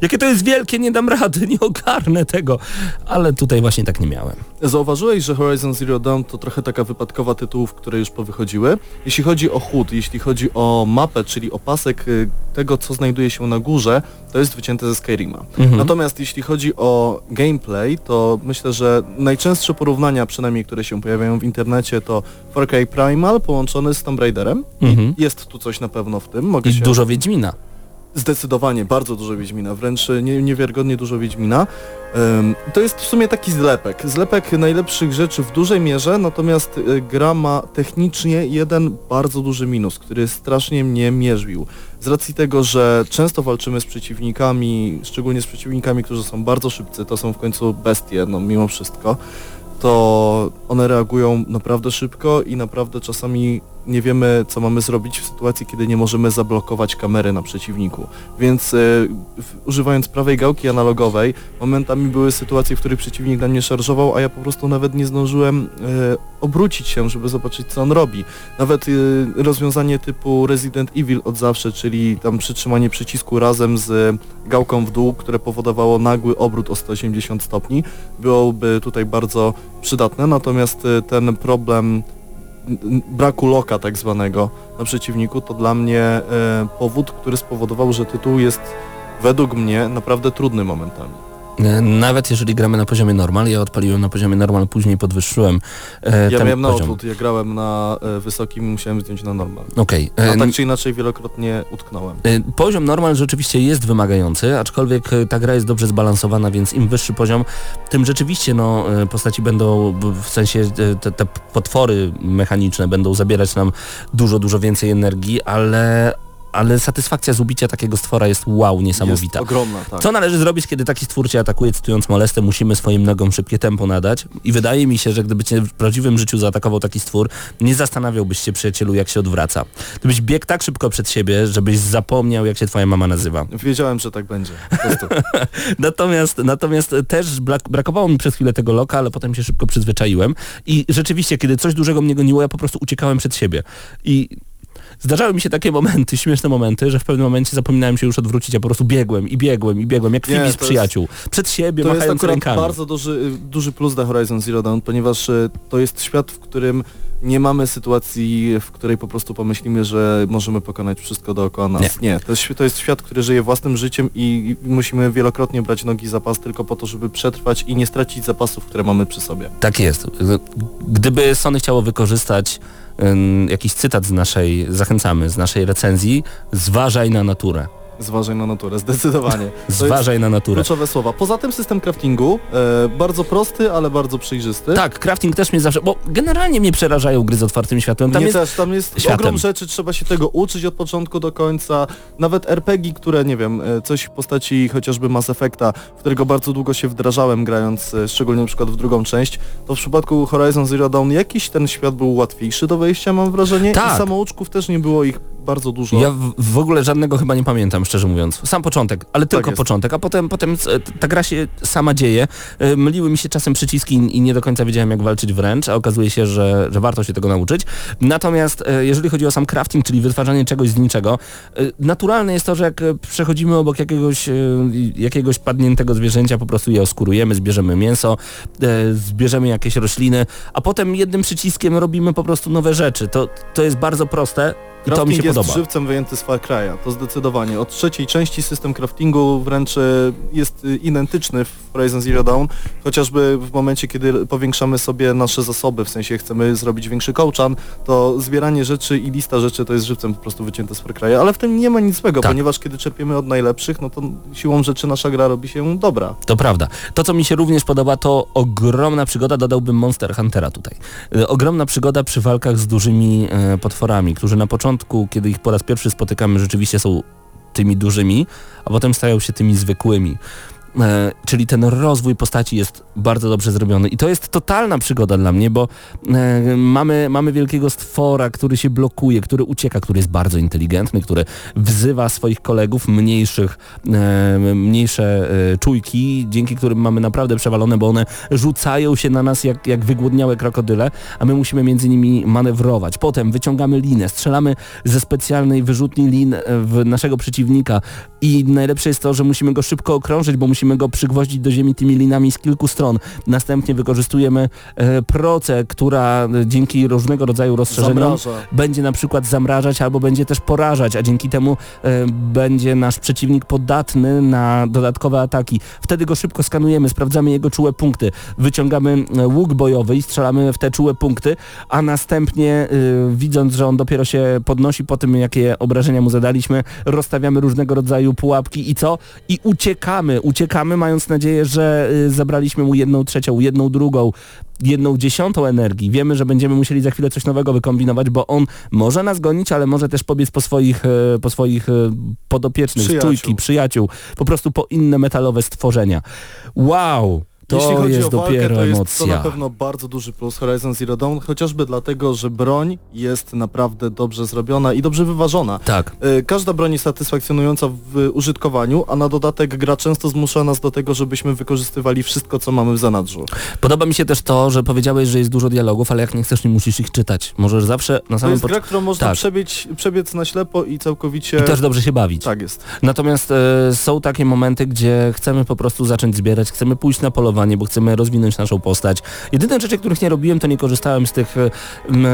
jakie to jest wielkie, nie dam rady, nie ogarnę tego. Ale tutaj właśnie tak nie miałem. Zauważyłeś, że Horizon Zero Dawn to trochę taka wypadkowa tytułów, które już powychodziły. Jeśli chodzi o chód, jeśli chodzi o mapę, czyli o pasek y, tego, co znajduje się na górze, to jest wycięte ze Skyrima. Mhm. Natomiast jeśli chodzi o gameplay, to myślę, że najczęstsze porównania, przynajmniej które się pojawiają w internecie, to Far Cry Primal połączony z Tomb Raiderem. Mhm. Jest tu coś na pewno w tym. Mogę I się... dużo Wiedźmina. Zdecydowanie, bardzo dużo Wiedźmina, wręcz nie, niewiarygodnie dużo Wiedźmina. Ym, to jest w sumie taki zlepek. Zlepek najlepszych rzeczy w dużej mierze, natomiast y, gra ma technicznie jeden bardzo duży minus, który strasznie mnie mierzwił. Z racji tego, że często walczymy z przeciwnikami, szczególnie z przeciwnikami, którzy są bardzo szybcy, to są w końcu bestie, no mimo wszystko, to one reagują naprawdę szybko i naprawdę czasami nie wiemy, co mamy zrobić w sytuacji, kiedy nie możemy zablokować kamery na przeciwniku. Więc w, używając prawej gałki analogowej, momentami były sytuacje, w których przeciwnik na mnie szarżował, a ja po prostu nawet nie zdążyłem e, obrócić się, żeby zobaczyć, co on robi. Nawet e, rozwiązanie typu Resident Evil od zawsze, czyli tam przytrzymanie przycisku razem z gałką w dół, które powodowało nagły obrót o 180 stopni, byłoby tutaj bardzo przydatne, natomiast ten problem braku loka tak zwanego na przeciwniku to dla mnie e, powód, który spowodował, że tytuł jest według mnie naprawdę trudny momentami. E, Nawet jeżeli gramy na poziomie normal, ja odpaliłem na poziomie normal, później podwyższyłem e, Ja miałem na poziom. odwrót, ja grałem na e, wysokim i musiałem zdjąć na normal. Okej. A e, tak czy inaczej wielokrotnie utknąłem. E, Poziom normal rzeczywiście jest wymagający, aczkolwiek e, ta gra jest dobrze zbalansowana, więc im wyższy poziom, tym rzeczywiście no, postaci będą, w sensie te, te potwory mechaniczne będą zabierać nam dużo, dużo więcej energii, ale, ale satysfakcja z ubicia takiego stwora jest wow, niesamowita. Jest ogromna, tak. Co należy zrobić, kiedy taki stwór cię atakuje, cytując molestę, musimy swoim nogom szybkie tempo nadać i wydaje mi się, że gdyby cię w prawdziwym życiu zaatakował taki stwór, nie zastanawiałbyś się przyjacielu, jak się odwraca. Gdybyś biegł tak szybko przed siebie, żebyś zapomniał, jak się twoja mama nazywa. Wiedziałem, że tak będzie. Natomiast, natomiast też brak, brakowało mi przez chwilę tego loka, ale potem się szybko przyzwyczaiłem i rzeczywiście, kiedy coś dużego mnie goniło, ja po prostu uciekałem przed siebie. I zdarzały mi się takie momenty, śmieszne momenty, że w pewnym momencie zapominałem się już odwrócić, a po prostu biegłem i biegłem i biegłem, jak Phoebe z to jest- przyjaciół. Przed siebie, To jest machając rękami. bardzo duży, duży plus dla Horizon Zero Dawn, ponieważ e, to jest świat, w którym nie mamy sytuacji, w której po prostu pomyślimy, że możemy pokonać wszystko dookoła nas. Nie. Nie, to, jest, to jest świat, który żyje własnym życiem i, musimy wielokrotnie brać nogi za pas tylko po to, żeby przetrwać i nie stracić zapasów, które mamy przy sobie. Tak jest. Gdyby Sony chciało wykorzystać jakiś cytat z naszej, zachęcamy, z naszej recenzji, zważaj na naturę. Zważaj na naturę, zdecydowanie. Zważaj na naturę. kluczowe słowa. Poza tym system craftingu, e, bardzo prosty, ale bardzo przejrzysty. Tak, crafting też mnie zawsze, bo generalnie mnie przerażają gry z otwartym światłem. Tam Mnie jest też, tam jest światem. ogrom rzeczy, trzeba się tego uczyć od początku do końca. Nawet RPG, które, nie wiem, e, coś w postaci chociażby Mass Effecta, w którego bardzo długo się wdrażałem grając, e, szczególnie na przykład w drugą część, to w przypadku Horizon Zero Dawn jakiś ten świat był łatwiejszy do wejścia, mam wrażenie. Tak. I samouczków też nie było ich bardzo dużo. Ja w, w ogóle żadnego chyba nie pamiętam, szczerze mówiąc. Sam początek, ale tylko jest. początek, a potem, potem e, ta gra się sama dzieje. E, Myliły mi się czasem przyciski i nie do końca wiedziałem jak walczyć wręcz, a okazuje się, że, że warto się tego nauczyć. Natomiast e, jeżeli chodzi o sam crafting, czyli wytwarzanie czegoś z niczego, naturalne jest to, że jak przechodzimy obok jakiegoś, jakiegoś padniętego zwierzęcia, po prostu je oskurujemy, zbierzemy mięso, zbierzemy jakieś rośliny, a potem jednym przyciskiem robimy po prostu nowe rzeczy. To, to jest bardzo proste i to mi się jest podoba. żywcem wyjęty z Far Cry'a, to zdecydowanie. Od trzeciej części system craftingu wręcz e, jest e, identyczny w Horizon Zero Dawn, chociażby w momencie, kiedy powiększamy sobie nasze zasoby, w sensie chcemy zrobić większy kołczan, to zbieranie rzeczy i lista rzeczy to jest żywcem po prostu wycięte z Far Cry'a, ale w tym nie ma nic złego, Tak. ponieważ kiedy czerpiemy od najlepszych, no to siłą rzeczy nasza gra robi się dobra. To prawda. To, co mi się również podoba, to ogromna przygoda, dodałbym Monster Huntera tutaj. E, Ogromna przygoda przy walkach z dużymi e, potworami, którzy na początku, kiedy ich po raz pierwszy spotykamy, rzeczywiście są tymi dużymi, a potem stają się tymi zwykłymi. E, czyli ten rozwój postaci jest bardzo dobrze zrobiony i to jest totalna przygoda dla mnie, bo e, mamy, mamy wielkiego stwora, który się blokuje, który ucieka, który jest bardzo inteligentny, który wzywa swoich kolegów mniejszych, e, mniejsze czujki, dzięki którym mamy naprawdę przewalone, bo one rzucają się na nas jak, jak wygłodniałe krokodyle, a my musimy między nimi manewrować. Potem wyciągamy linę, strzelamy ze specjalnej wyrzutni lin w naszego przeciwnika i najlepsze jest to, że musimy go szybko okrążyć, bo musimy go przygwoździć do ziemi tymi linami z kilku stron. Następnie wykorzystujemy e, procę, która e, dzięki różnego rodzaju rozszerzeniom będzie na przykład zamrażać albo będzie też porażać, a dzięki temu e, będzie nasz przeciwnik podatny na dodatkowe ataki. Wtedy go szybko skanujemy, sprawdzamy jego czułe punkty, wyciągamy e, łuk bojowy i strzelamy w te czułe punkty, a następnie e, widząc, że on dopiero się podnosi po tym, jakie obrażenia mu zadaliśmy, rozstawiamy różnego rodzaju pułapki i co? I uciekamy, uciekamy mając nadzieję, że e, zabraliśmy mu jedną trzecią, jedną drugą, jedną dziesiątą energii. Wiemy, że będziemy musieli za chwilę coś nowego wykombinować, bo on może nas gonić, ale może też pobiec po swoich, e, po swoich e, podopiecznych, Przyjaciół. czujki, przyjaciół, po prostu po inne metalowe stworzenia. Wow! To Jeśli chodzi jest o walkę, dopiero to jest emocja. to na pewno bardzo duży plus Horizon Zero Dawn, chociażby dlatego, że broń jest naprawdę dobrze zrobiona i dobrze wyważona. Tak. Y, Każda broń jest satysfakcjonująca w użytkowaniu, a na dodatek gra często zmusza nas do tego, żebyśmy wykorzystywali wszystko, co mamy w zanadrzu. Podoba mi się też to, że powiedziałeś, że jest dużo dialogów, ale jak nie chcesz, nie musisz ich czytać. Możesz zawsze na To samym jest początku... gra, którą można tak. przebiec, przebiec na ślepo i całkowicie... I też dobrze się bawić. Tak jest. Natomiast e, są takie momenty, gdzie chcemy po prostu zacząć zbierać, chcemy pójść na polowanie, bo chcemy rozwinąć naszą postać. Jedyne rzeczy, których nie robiłem, to nie korzystałem z tych e, m,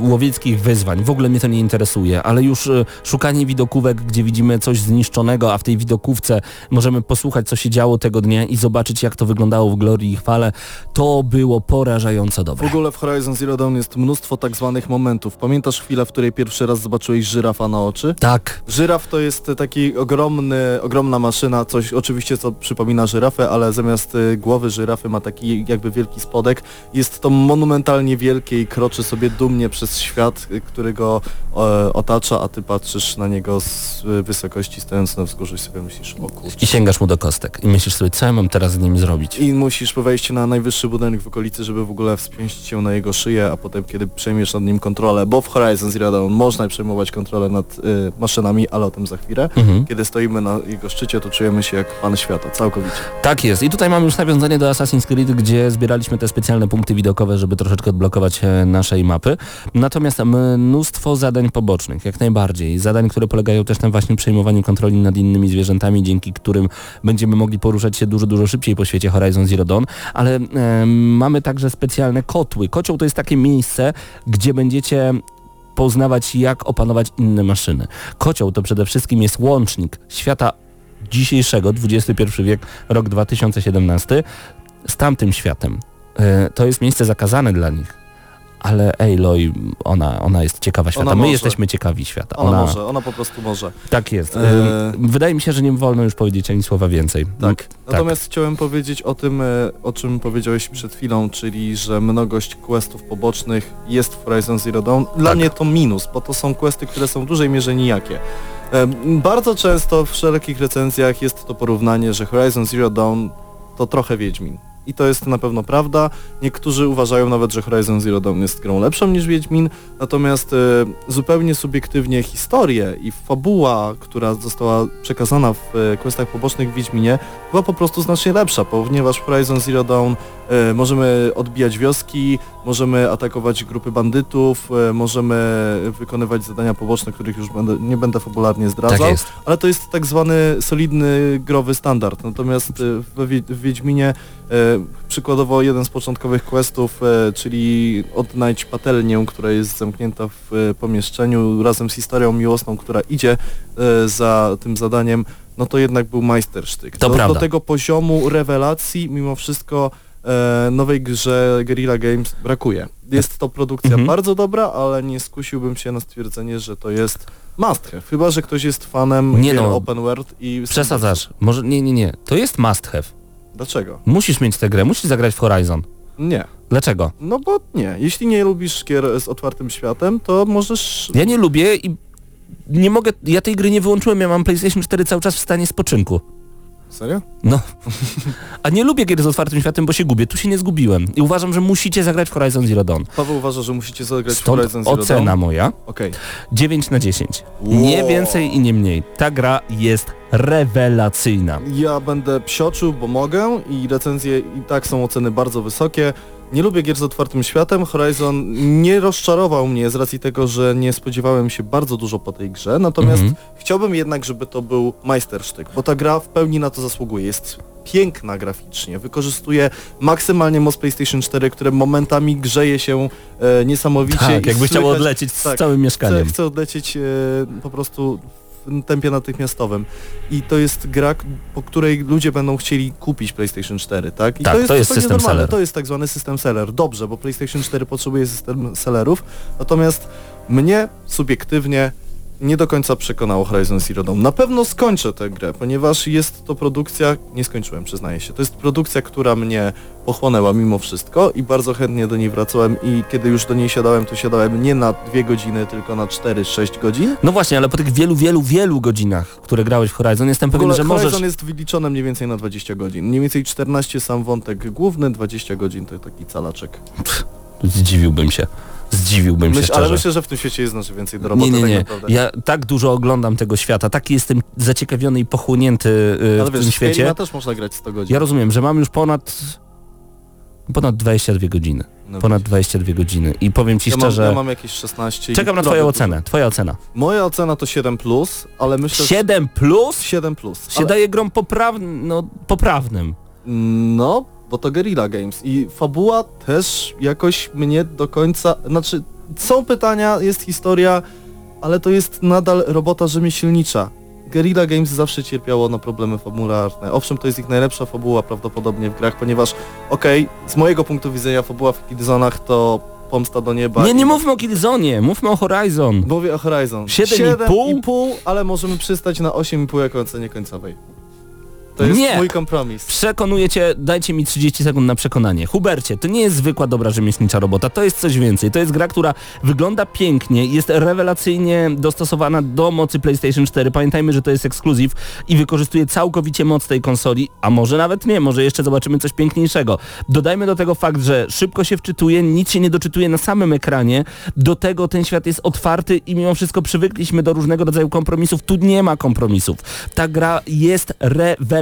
łowieckich wyzwań. W ogóle mnie to nie interesuje, ale już e, szukanie widokówek, gdzie widzimy coś zniszczonego, a w tej widokówce możemy posłuchać, co się działo tego dnia i zobaczyć, jak to wyglądało w glorii i chwale, to było porażająco W dobre. ogóle w Horizon Zero Dawn jest mnóstwo tak zwanych momentów. Pamiętasz chwilę, w której pierwszy raz zobaczyłeś żyrafa na oczy? Tak, Żyraf to jest taki ogromny, ogromna maszyna, coś oczywiście co przypomina żyrafę, ale zamiast głowy żyrafy ma taki jakby wielki spodek. Jest to monumentalnie wielkie i kroczy sobie dumnie przez świat, y, który go e, otacza, a ty patrzysz na niego z y, wysokości stojąc na wzgórzu i sobie myślisz, o kurczę. i sięgasz mu do kostek i myślisz sobie, co ja mam teraz z nim zrobić. I musisz wejść na najwyższy budynek w okolicy, żeby w ogóle wspiąć się na jego szyję, a potem kiedy przejmiesz nad nim kontrolę, bo w Horizon Zero Dawn można przejmować kontrolę nad y, maszynami, ale o tym za chwilę. Mhm. Kiedy stoimy na jego szczycie, to czujemy się jak pan świata, całkowicie. Tak jest. I tutaj mamy już nawiązanie do Assassin's Creed, gdzie zbieraliśmy te specjalne punkty widokowe, żeby troszeczkę odblokować e, naszej mapy. Natomiast mnóstwo zadań pobocznych, jak najbardziej. Zadań, które polegają też na właśnie przejmowaniu kontroli nad innymi zwierzętami, dzięki którym będziemy mogli poruszać się dużo, dużo szybciej po świecie Horizon Zero Dawn. Ale e, mamy także specjalne kotły. Kocioł to jest takie miejsce, gdzie będziecie poznawać, jak opanować inne maszyny. Kocioł to przede wszystkim jest łącznik świata dzisiejszego, XXI wiek, rok 2017, z tamtym światem. E, To jest miejsce zakazane dla nich. Ale Aloy, ona, ona jest ciekawa świata. Ona My jesteśmy ciekawi świata. Ona, może, ona po prostu może. Tak jest. E, Wydaje mi się, że nie wolno już powiedzieć ani słowa więcej. Tak. Natomiast chciałem powiedzieć o tym, e, o czym powiedziałeś przed chwilą, czyli że mnogość questów pobocznych jest w Horizon Zero Dawn. Dla Tak. mnie to minus, bo to są questy, które są w dużej mierze nijakie. Bardzo często w szerokich recenzjach jest to porównanie, że Horizon Zero Dawn to trochę Wiedźmin. I to jest na pewno prawda. Niektórzy uważają nawet, że Horizon Zero Dawn jest grą lepszą niż Wiedźmin, natomiast e, zupełnie subiektywnie historię i fabuła, która została przekazana w e, questach pobocznych w Wiedźminie, była po prostu znacznie lepsza, ponieważ Horizon Zero Dawn możemy odbijać wioski, możemy atakować grupy bandytów, e, możemy wykonywać zadania poboczne, których już będę, nie będę fabularnie zdradzał Tak ale to jest tak zwany solidny growy standard. Natomiast e, w, w Wiedźminie e, przykładowo jeden z początkowych questów, e, czyli odnajdź patelnię, która jest zamknięta w e, pomieszczeniu razem z historią miłosną, która idzie e, za tym zadaniem, no to jednak był majstersztyk. To do, do tego poziomu rewelacji mimo wszystko e, nowej grze Guerrilla Games brakuje. Jest to produkcja Mhm. bardzo dobra, ale nie skusiłbym się na stwierdzenie, że to jest must have. Chyba, że ktoś jest fanem Nie no. open world i... Przesadzasz. Może nie, nie, nie. To jest must have. Dlaczego? Musisz mieć tę grę, musisz zagrać w Horizon. Nie. Dlaczego? No bo nie. Jeśli nie lubisz gier z otwartym światem, to możesz... Ja nie lubię i nie mogę, ja tej gry nie wyłączyłem, ja mam PlayStation 4 cały czas w stanie spoczynku. Serio? No. A nie lubię gier z otwartym światem, bo się gubię. Tu się nie zgubiłem. I uważam, że musicie zagrać w Horizon Zero Dawn. Paweł uważa, że musicie zagrać w Stąd Horizon Zero ocena Dawn? moja Okej. 9 na 10. Nie Wow. więcej i nie mniej. Ta gra jest rewelacyjna. Ja będę psioczył, bo mogę i recenzje i tak są oceny bardzo wysokie. Nie lubię gier z otwartym światem. Horizon nie rozczarował mnie z racji tego, że nie spodziewałem się bardzo dużo po tej grze, natomiast Mhm. chciałbym jednak, żeby to był majstersztyk, bo ta gra w pełni na to zasługuje. Jest piękna graficznie, wykorzystuje maksymalnie moc PlayStation 4, które momentami grzeje się e, niesamowicie. Tak, jakby słychać- odlecieć z tak, całym Chcę, mieszkaniem. chcę odlecieć e, po prostu tempie natychmiastowym. I to jest gra, po której ludzie będą chcieli kupić PlayStation 4, tak? I Tak, to jest zupełnie system normalne. seller. To jest tak zwany system seller. Dobrze, bo PlayStation 4 potrzebuje system sellerów, natomiast mnie subiektywnie nie do końca przekonało Horizon Zero Dawn. Na pewno skończę tę grę, ponieważ jest to produkcja, nie skończyłem, przyznaję się, to jest produkcja, która mnie pochłonęła mimo wszystko i bardzo chętnie do niej wracałem i kiedy już do niej siadałem, to siadałem nie na dwie godziny, tylko na 4-6 godzin. No właśnie, ale po tych wielu, wielu, wielu godzinach, które grałeś w Horizon, jestem pewien, że Horizon możesz... jest wyliczone mniej więcej na 20 godzin. Mniej więcej 14 sam wątek główny, 20 godzin to taki calaczek. Zdziwiłbym się. Zdziwiłbym się szczerze. ale myślę, że w tym świecie jest znacznie więcej do roboty nie, nie, tak nie. naprawdę. Ja tak dużo oglądam tego świata, tak jestem zaciekawiony i pochłonięty yy, ale w wiesz, tym świecie. też można grać 100 godzin. Ja rozumiem, że mam już ponad ponad 22 godziny. No Ponad widzisz. 22 godziny. I powiem ci ja mam, szczerze, ja mam jakieś 16. i czekam na naprawdę twoją ocenę. Twoja ocena. Moja ocena to 7+, plus, ale myślę, że 7 plus 7+. Plus, się ale daje grom poprawn no, poprawnym. No, bo to Guerrilla Games i fabuła też jakoś mnie do końca, znaczy są pytania, jest historia, ale to jest nadal robota rzemieślnicza. Guerrilla Games zawsze cierpiało na problemy fabularne. Owszem, to jest ich najlepsza fabuła prawdopodobnie w grach, ponieważ okej, z mojego punktu widzenia fabuła w Killzone'ach to pomsta do nieba. Nie, nie mówmy o Killzone, mówmy o Horizon. Mówię o Horizon. 7,5? 7,5, ale możemy przystać na 8,5 jako ocenie końcowej. To jest Nie. mój kompromis. Przekonuję cię, dajcie mi 30 sekund na przekonanie. Hubercie, to nie jest zwykła dobra rzemieślnicza robota, to jest coś więcej. To jest gra, która wygląda pięknie, jest rewelacyjnie dostosowana do mocy PlayStation 4. Pamiętajmy, że to jest ekskluzyw i wykorzystuje całkowicie moc tej konsoli, a może nawet nie, może jeszcze zobaczymy coś piękniejszego. Dodajmy do tego fakt, że szybko się wczytuje, nic się nie doczytuje na samym ekranie. Do tego ten świat jest otwarty i mimo wszystko przywykliśmy do różnego rodzaju kompromisów. Tu nie ma kompromisów. Ta gra jest rewelacyjna.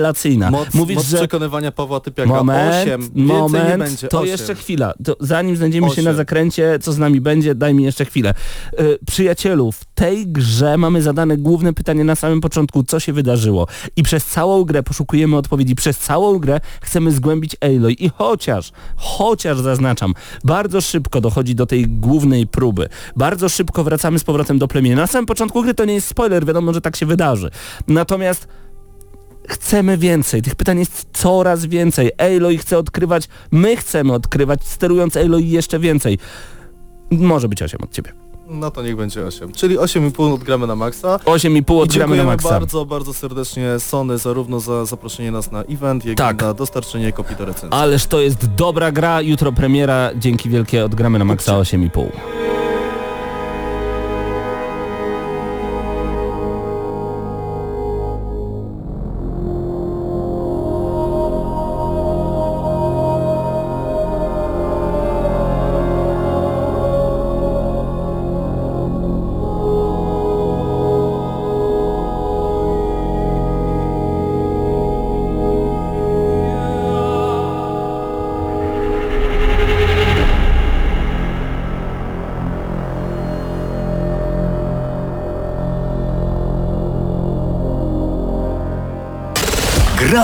Moc, Mówisz, moc że przekonywania Pawła Typiaka Moment, 8, więcej moment, nie będzie. to 8. jeszcze chwila. To zanim znajdziemy się Osiem. na zakręcie, co z nami będzie, daj mi jeszcze chwilę. Yy, przyjacielu, w tej grze mamy zadane główne pytanie na samym początku, co się wydarzyło. I przez całą grę poszukujemy odpowiedzi. Przez całą grę chcemy zgłębić Aloy. I chociaż, chociaż zaznaczam, bardzo szybko dochodzi do tej głównej próby. Bardzo szybko wracamy z powrotem do plemienia. Na samym początku gry to nie jest spoiler, wiadomo, że tak się wydarzy. Natomiast chcemy więcej. Tych pytań jest coraz więcej. Aloy chce odkrywać, my chcemy odkrywać, sterując Aloy jeszcze więcej. Może być 8 od ciebie. No to niech będzie 8. Czyli 8,5 odgramy na maksa. 8,5 I odgramy na maksa. bardzo, bardzo serdecznie Sony zarówno za zaproszenie nas na event, jak Tak. i na dostarczenie kopii do recenzji. Ależ to jest dobra gra, jutro premiera, dzięki wielkie odgramy na maksa 8,5.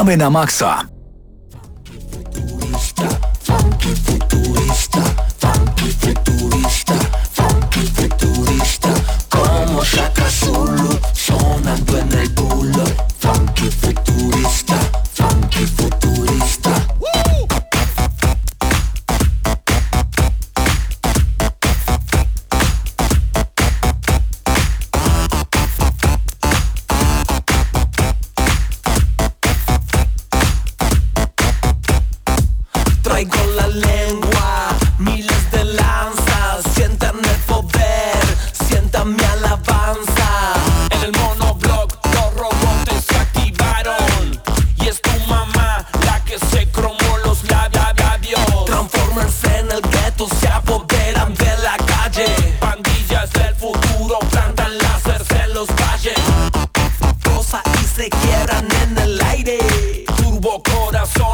Gramy na maksa.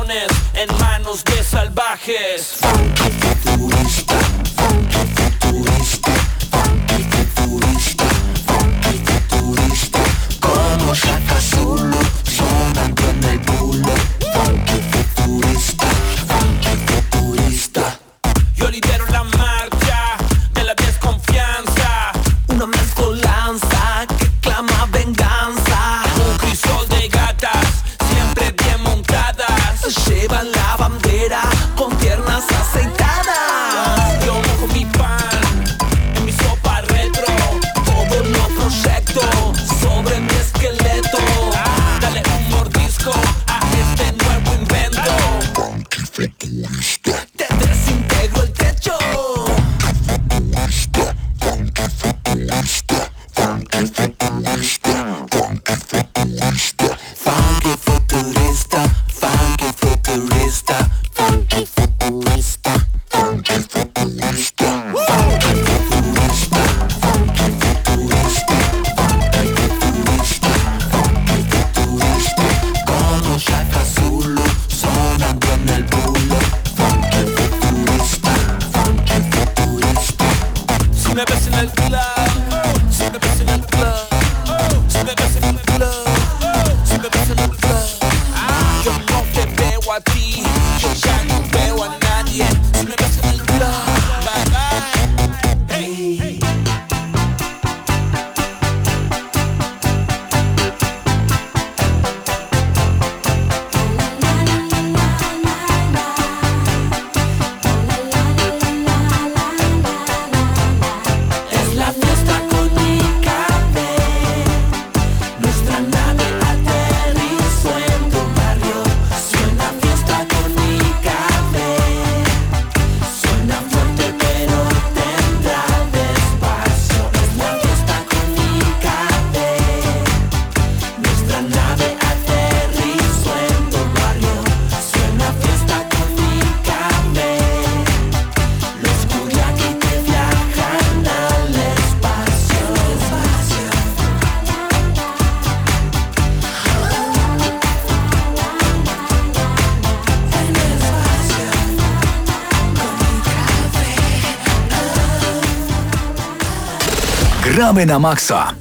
En manos de salvajes. Gramy na maksa.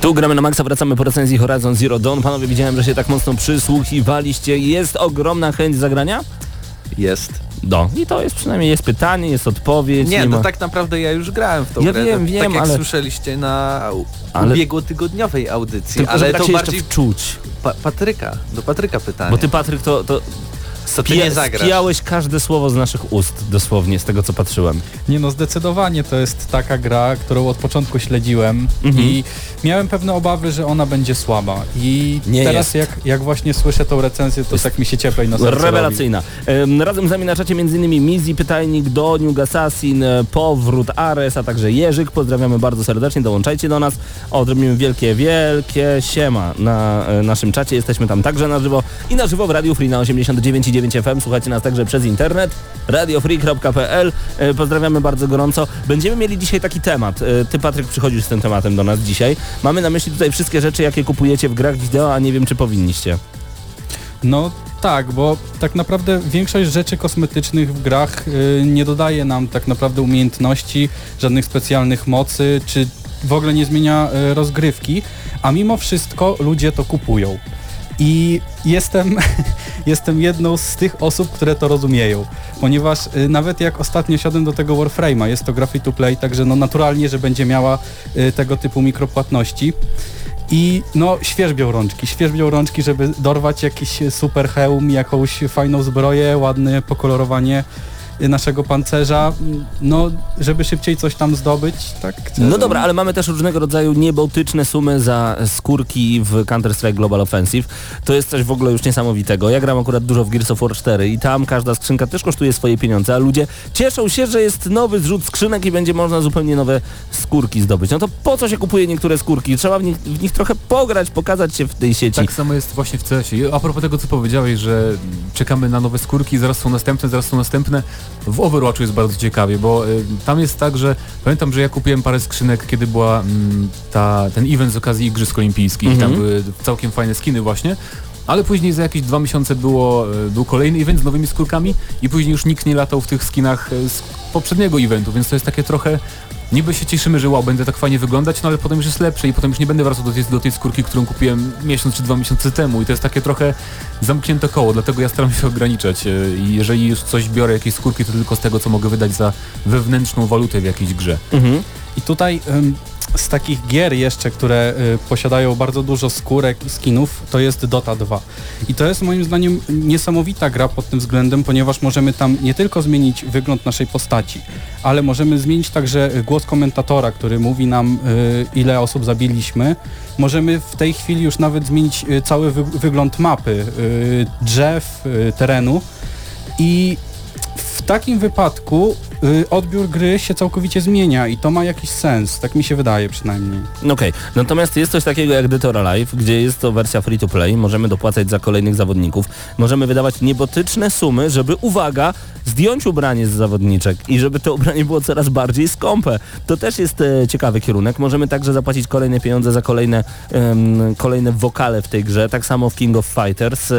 Tu gramy na maksa, wracamy po recenzji Horizon Zero Dawn. Panowie, widziałem, że się tak mocno przysłuchiwaliście. Jest ogromna chęć zagrania? Jest. No. I to jest przynajmniej jest pytanie, jest odpowiedź. Nie, ma... no tak naprawdę ja już grałem w tą Ja grę. wiem, tak wiem, jak ale- słyszeliście na Ale- ubiegłotygodniowej audycji, Tylko, ale tak to się bardziej wczuć. pa Patryka, do Patryka pytanie. Bo ty, Patryk, to, to Co ty nie zagrasz? spijałeś każde słowo z naszych ust, dosłownie, z tego co patrzyłem. Nie no, zdecydowanie to jest taka gra, którą od początku śledziłem Mhm. i miałem pewne obawy, że ona będzie słaba. I Nie teraz jest. jak, jak właśnie słyszę tą recenzję, to tak mi się cieplej na serce robi. Rewelacyjna. Em, Razem z nami na czacie m.in. Mizi, Pytajnik, Doniuk, Assassin, e, Powrót, Ares, a także Jerzyk. Pozdrawiamy bardzo serdecznie, dołączajcie do nas. O, zrobimy wielkie, wielkie siema na e, naszym czacie. Jesteśmy tam także na żywo i na żywo w Radio Free na 89,9 FM. Słuchajcie nas także przez internet radiofree.pl. E, Pozdrawiamy bardzo gorąco. Będziemy mieli dzisiaj taki temat. E, Ty, Patryk, przychodzisz z tym tematem do nas dzisiaj. Mamy na myśli tutaj wszystkie rzeczy, jakie kupujecie w grach wideo, a nie wiem, czy powinniście. No tak, bo tak naprawdę większość rzeczy kosmetycznych w grach y, nie dodaje nam tak naprawdę umiejętności, żadnych specjalnych mocy, czy w ogóle nie zmienia y, rozgrywki, a mimo wszystko ludzie to kupują. I jestem, jestem jedną z tych osób, które to rozumieją, ponieważ y, nawet jak ostatnio siadłem do tego Warframe'a, jest to gra free to play, także no naturalnie, że będzie miała y, tego typu mikropłatności. I no świeżbią rączki, świeżbią rączki, żeby dorwać jakiś super hełm, jakąś fajną zbroję, ładne pokolorowanie naszego pancerza, no żeby szybciej coś tam zdobyć, tak? No dobra, ale mamy też różnego rodzaju niebałtyczne sumy za skórki w Counter-Strike Global Offensive. To jest coś w ogóle już niesamowitego. Ja gram akurat dużo w Gears of War 4 i tam każda skrzynka też kosztuje swoje pieniądze, a ludzie cieszą się, że jest nowy zrzut skrzynek i będzie można zupełnie nowe skórki zdobyć. No to po co się kupuje niektóre skórki? Trzeba w nich, w nich trochę pograć, pokazać się w tej sieci. Tak samo jest właśnie w CS-ie. A propos tego, co powiedziałeś, że czekamy na nowe skórki, zaraz są następne, zaraz są następne. W Overwatchu jest bardzo ciekawie, bo y, tam jest tak, że pamiętam, że ja kupiłem parę skrzynek, kiedy była mm, ta, ten event z okazji Igrzysk Olimpijskich i Mhm. tam były całkiem fajne skiny właśnie. Ale później za jakieś dwa miesiące było, y, był kolejny event z nowymi skórkami i później już nikt nie latał w tych skinach y, z poprzedniego eventu, więc to jest takie trochę Niby się cieszymy, że wow, będę tak fajnie wyglądać, no ale potem już jest lepsze i potem już nie będę wracał do tej, do tej skórki, którą kupiłem miesiąc czy dwa miesiące temu i to jest takie trochę zamknięte koło, dlatego ja staram się ograniczać e, i jeżeli już coś biorę, jakieś skórki, to tylko z tego, co mogę wydać za wewnętrzną walutę w jakiejś grze. Mhm. I tutaj z takich gier jeszcze, które y, posiadają bardzo dużo skórek i skinów, to jest Dota 2. I to jest moim zdaniem niesamowita gra pod tym względem, ponieważ możemy tam nie tylko zmienić wygląd naszej postaci, ale możemy zmienić także głos komentatora, który mówi nam y, ile osób zabiliśmy. Możemy w tej chwili już nawet zmienić y, cały wy wygląd mapy, drzew, terenu i w takim wypadku y, odbiór gry się całkowicie zmienia i to ma jakiś sens, tak mi się wydaje przynajmniej. Okej, natomiast jest coś takiego jak Dead or Alive, gdzie jest to wersja free to play, możemy dopłacać za kolejnych zawodników, możemy wydawać niebotyczne sumy, żeby, uwaga, zdjąć ubranie z zawodniczek i żeby to ubranie było coraz bardziej skąpe. To też jest e, ciekawy kierunek. Możemy także zapłacić kolejne pieniądze za kolejne, kolejne wokale w tej grze, tak samo w King of Fighters. E,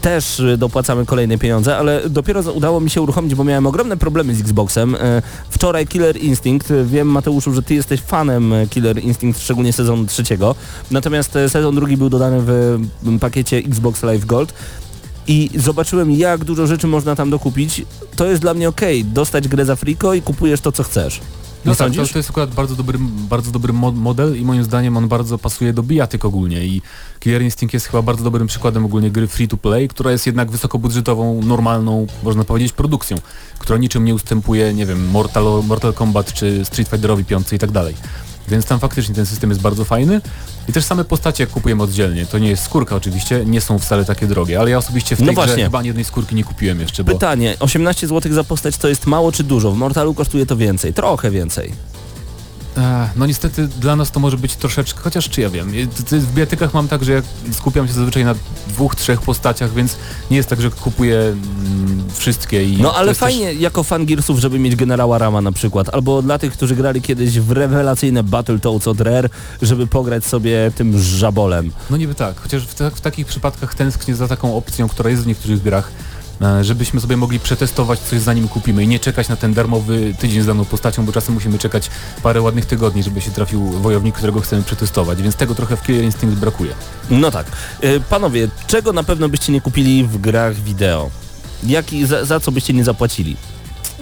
też e, dopłacamy kolejne pieniądze, ale dopiero udało mi się uruchomić, bo miałem ogromne problemy z Xboxem. E, Wczoraj Killer Instinct, e, wiem Mateuszu, że ty jesteś fanem e, Killer Instinct, szczególnie sezonu trzeciego, natomiast sezon drugi był dodany w pakiecie Xbox Live Gold i zobaczyłem jak dużo rzeczy można tam dokupić. To jest dla mnie okej, dostać grę za friko i kupujesz to co chcesz. No tak, to, to jest akurat bardzo dobry, bardzo dobry mo- model i moim zdaniem on bardzo pasuje do bijatyk ogólnie i Killer Instinct jest chyba bardzo dobrym przykładem ogólnie gry free to play, która jest jednak wysokobudżetową, normalną, można powiedzieć, produkcją, która niczym nie ustępuje, nie wiem, Mortal, Mortal Kombat czy Street Fighterowi 5 i tak dalej. Więc tam faktycznie ten system jest bardzo fajny i też same postacie jak kupujemy oddzielnie, to nie jest skórka oczywiście, nie są wcale takie drogie, ale ja osobiście w No tej grze właśnie. chyba ani jednej skórki nie kupiłem jeszcze, bo Pytanie, 18 zł za postać to jest mało czy dużo? W Mortalu kosztuje to więcej, trochę więcej. Ech, No niestety dla nas to może być troszeczkę, chociaż czy ja wiem, w biatykach mam tak, że ja skupiam się zazwyczaj na dwóch, trzech postaciach, więc nie jest tak, że kupuję mm, wszystkie i No ale jest też- fajnie jako fan Gearsów, żeby mieć generała Rama na przykład, albo dla tych, którzy grali kiedyś w rewelacyjne Battletoads od Rare, żeby pograć sobie tym żabolem. No niby tak, chociaż w, ta, w takich przypadkach tęsknię za taką opcją, która jest w niektórych grach, e, żebyśmy sobie mogli przetestować coś zanim kupimy i nie czekać na ten darmowy tydzień z daną postacią, bo czasem musimy czekać parę ładnych tygodni, żeby się trafił wojownik, którego chcemy przetestować, więc tego trochę w Killer Instinct brakuje. No tak. Y, Panowie, czego na pewno byście nie kupili w grach wideo? Jaki, za, za co byście nie zapłacili?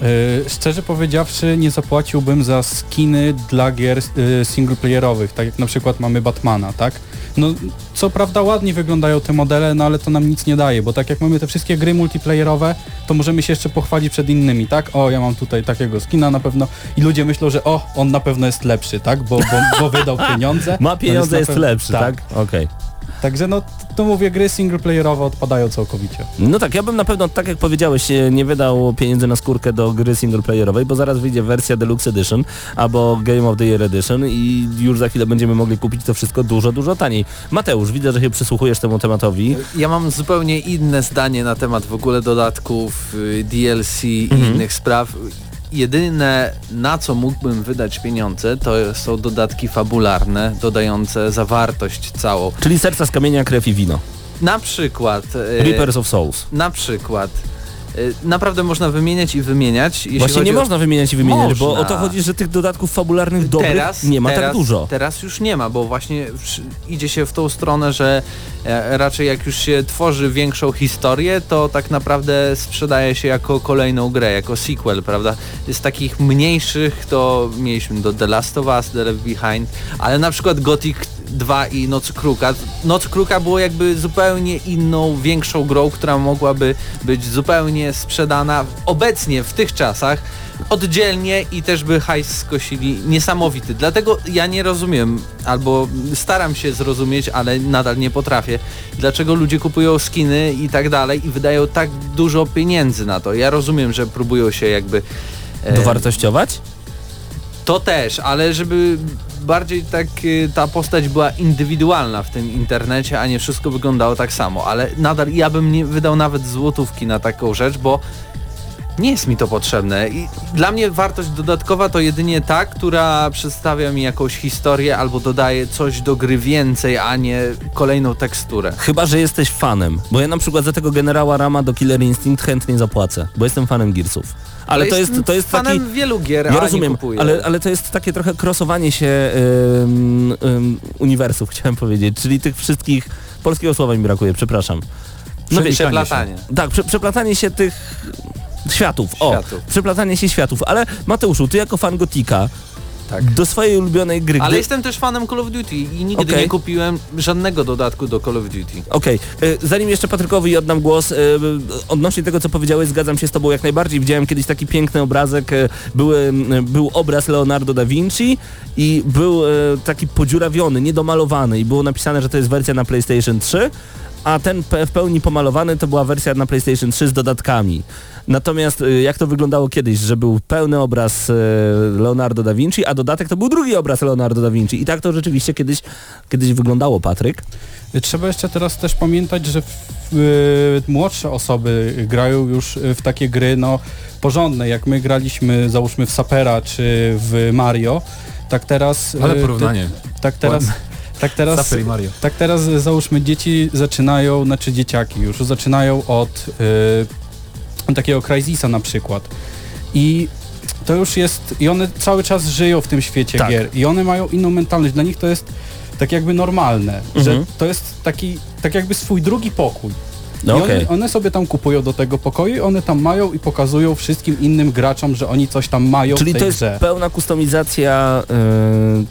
Yy, szczerze powiedziawszy, nie zapłaciłbym za skiny dla gier yy, singleplayerowych, tak jak na przykład mamy Batmana, tak? No, co prawda ładnie wyglądają te modele, no ale to nam nic nie daje, bo tak jak mamy te wszystkie gry multiplayerowe, to możemy się jeszcze pochwalić przed innymi, tak? O, ja mam tutaj takiego skina na pewno i ludzie myślą, że o, on na pewno jest lepszy, tak? Bo, bo, bo wydał pieniądze. Ma pieniądze, jest pewno- lepszy, tak? Okej. Także no, to mówię, gry singleplayerowe odpadają całkowicie. No tak, ja bym na pewno, tak jak powiedziałeś, e, nie wydał pieniędzy na skórkę do gry singleplayerowej, bo zaraz wyjdzie wersja Deluxe Edition albo Game of the Year Edition i już za chwilę będziemy mogli kupić to wszystko dużo, dużo taniej. Mateusz, widzę, że się przysłuchujesz temu tematowi. Ja mam zupełnie inne zdanie na temat w ogóle dodatków, y, DLC i Mhm. innych spraw. Jedyne na co mógłbym wydać pieniądze to są dodatki fabularne, dodające zawartość całą. Czyli serca z kamienia, krew i wino. Na przykład... y, Reapers of Souls. Na przykład. Y, Naprawdę można wymieniać i wymieniać. Właśnie nie o- można wymieniać i wymieniać, bo Można. o to chodzi, że tych dodatków fabularnych dobrych teraz, nie ma teraz, tak dużo. Teraz już nie ma, bo właśnie idzie się w tą stronę, że e, raczej jak już się tworzy większą historię, to tak naprawdę sprzedaje się jako kolejną grę, jako sequel, prawda? Z takich mniejszych to mieliśmy do The Last of Us, The Left Behind, ale na przykład Gothic 2 i Noc Kruka. Noc Kruka było jakby zupełnie inną, większą grą, która mogłaby być zupełnie sprzedana obecnie w tych czasach oddzielnie i też by hajs skosili niesamowity. Dlatego ja nie rozumiem, albo staram się zrozumieć, ale nadal nie potrafię, dlaczego ludzie kupują skiny i tak dalej i wydają tak dużo pieniędzy na to. Ja rozumiem, że próbują się jakby... e, Dowartościować? to też, ale żeby bardziej tak y, ta postać była indywidualna w tym internecie, a nie wszystko wyglądało tak samo. Ale nadal ja bym nie wydał nawet złotówki na taką rzecz, bo nie jest mi to potrzebne. I dla mnie wartość dodatkowa to jedynie ta, która przedstawia mi jakąś historię albo dodaje coś do gry więcej, a nie kolejną teksturę. Chyba, że jesteś fanem. Bo ja na przykład za tego generała Rama do Killer Instinct chętnie zapłacę, bo jestem fanem Gearsów. Ale to jest, to jest fanem taki... wielu gier, Ja rozumiem, ale, ale to jest takie trochę krosowanie się uniwersów, chciałem powiedzieć, czyli tych wszystkich... Polskiego słowa mi brakuje, przepraszam. No wiecie, Przeplatanie. tak, prze, przeplatanie się tych światów, o, Światów. przeplatanie się światów, ale Mateuszu, ty jako fan Gotika, Tak. do swojej ulubionej gry, Ale gdy... jestem też fanem Call of Duty i nigdy Okej. nie kupiłem żadnego dodatku do Call of Duty. Okej, y, zanim jeszcze Patrykowi oddam głos, y, odnośnie tego co powiedziałeś, zgadzam się z tobą jak najbardziej. Widziałem kiedyś taki piękny obrazek, były, był obraz Leonardo da Vinci i był taki podziurawiony, niedomalowany i było napisane, że to jest wersja na PlayStation 3, a ten w pełni pomalowany to była wersja na PlayStation 3 z dodatkami. Natomiast y, jak to wyglądało kiedyś, że był pełny obraz y, Leonardo da Vinci, a dodatek to był drugi obraz Leonardo da Vinci. I tak to rzeczywiście kiedyś, kiedyś wyglądało, Patryk. Trzeba jeszcze teraz też pamiętać, że w, y, młodsze osoby grają już w takie gry no, porządne, jak my graliśmy załóżmy w Sapera czy w Mario, tak teraz... Ale y, porównanie. Ty, tak teraz... Tak teraz, tak teraz y, załóżmy dzieci zaczynają, znaczy dzieciaki już zaczynają od y, takiego Crysisa na przykład. I to już jest, i one cały czas żyją w tym świecie Tak. gier i one mają inną mentalność. Dla nich to jest tak jakby normalne, Mhm. że to jest taki, tak jakby swój drugi pokój. No I okej. one, one sobie tam kupują do tego pokoju i one tam mają i pokazują wszystkim innym graczom, że oni coś tam mają Czyli w tej to jest grze. pełna kustomizacja e,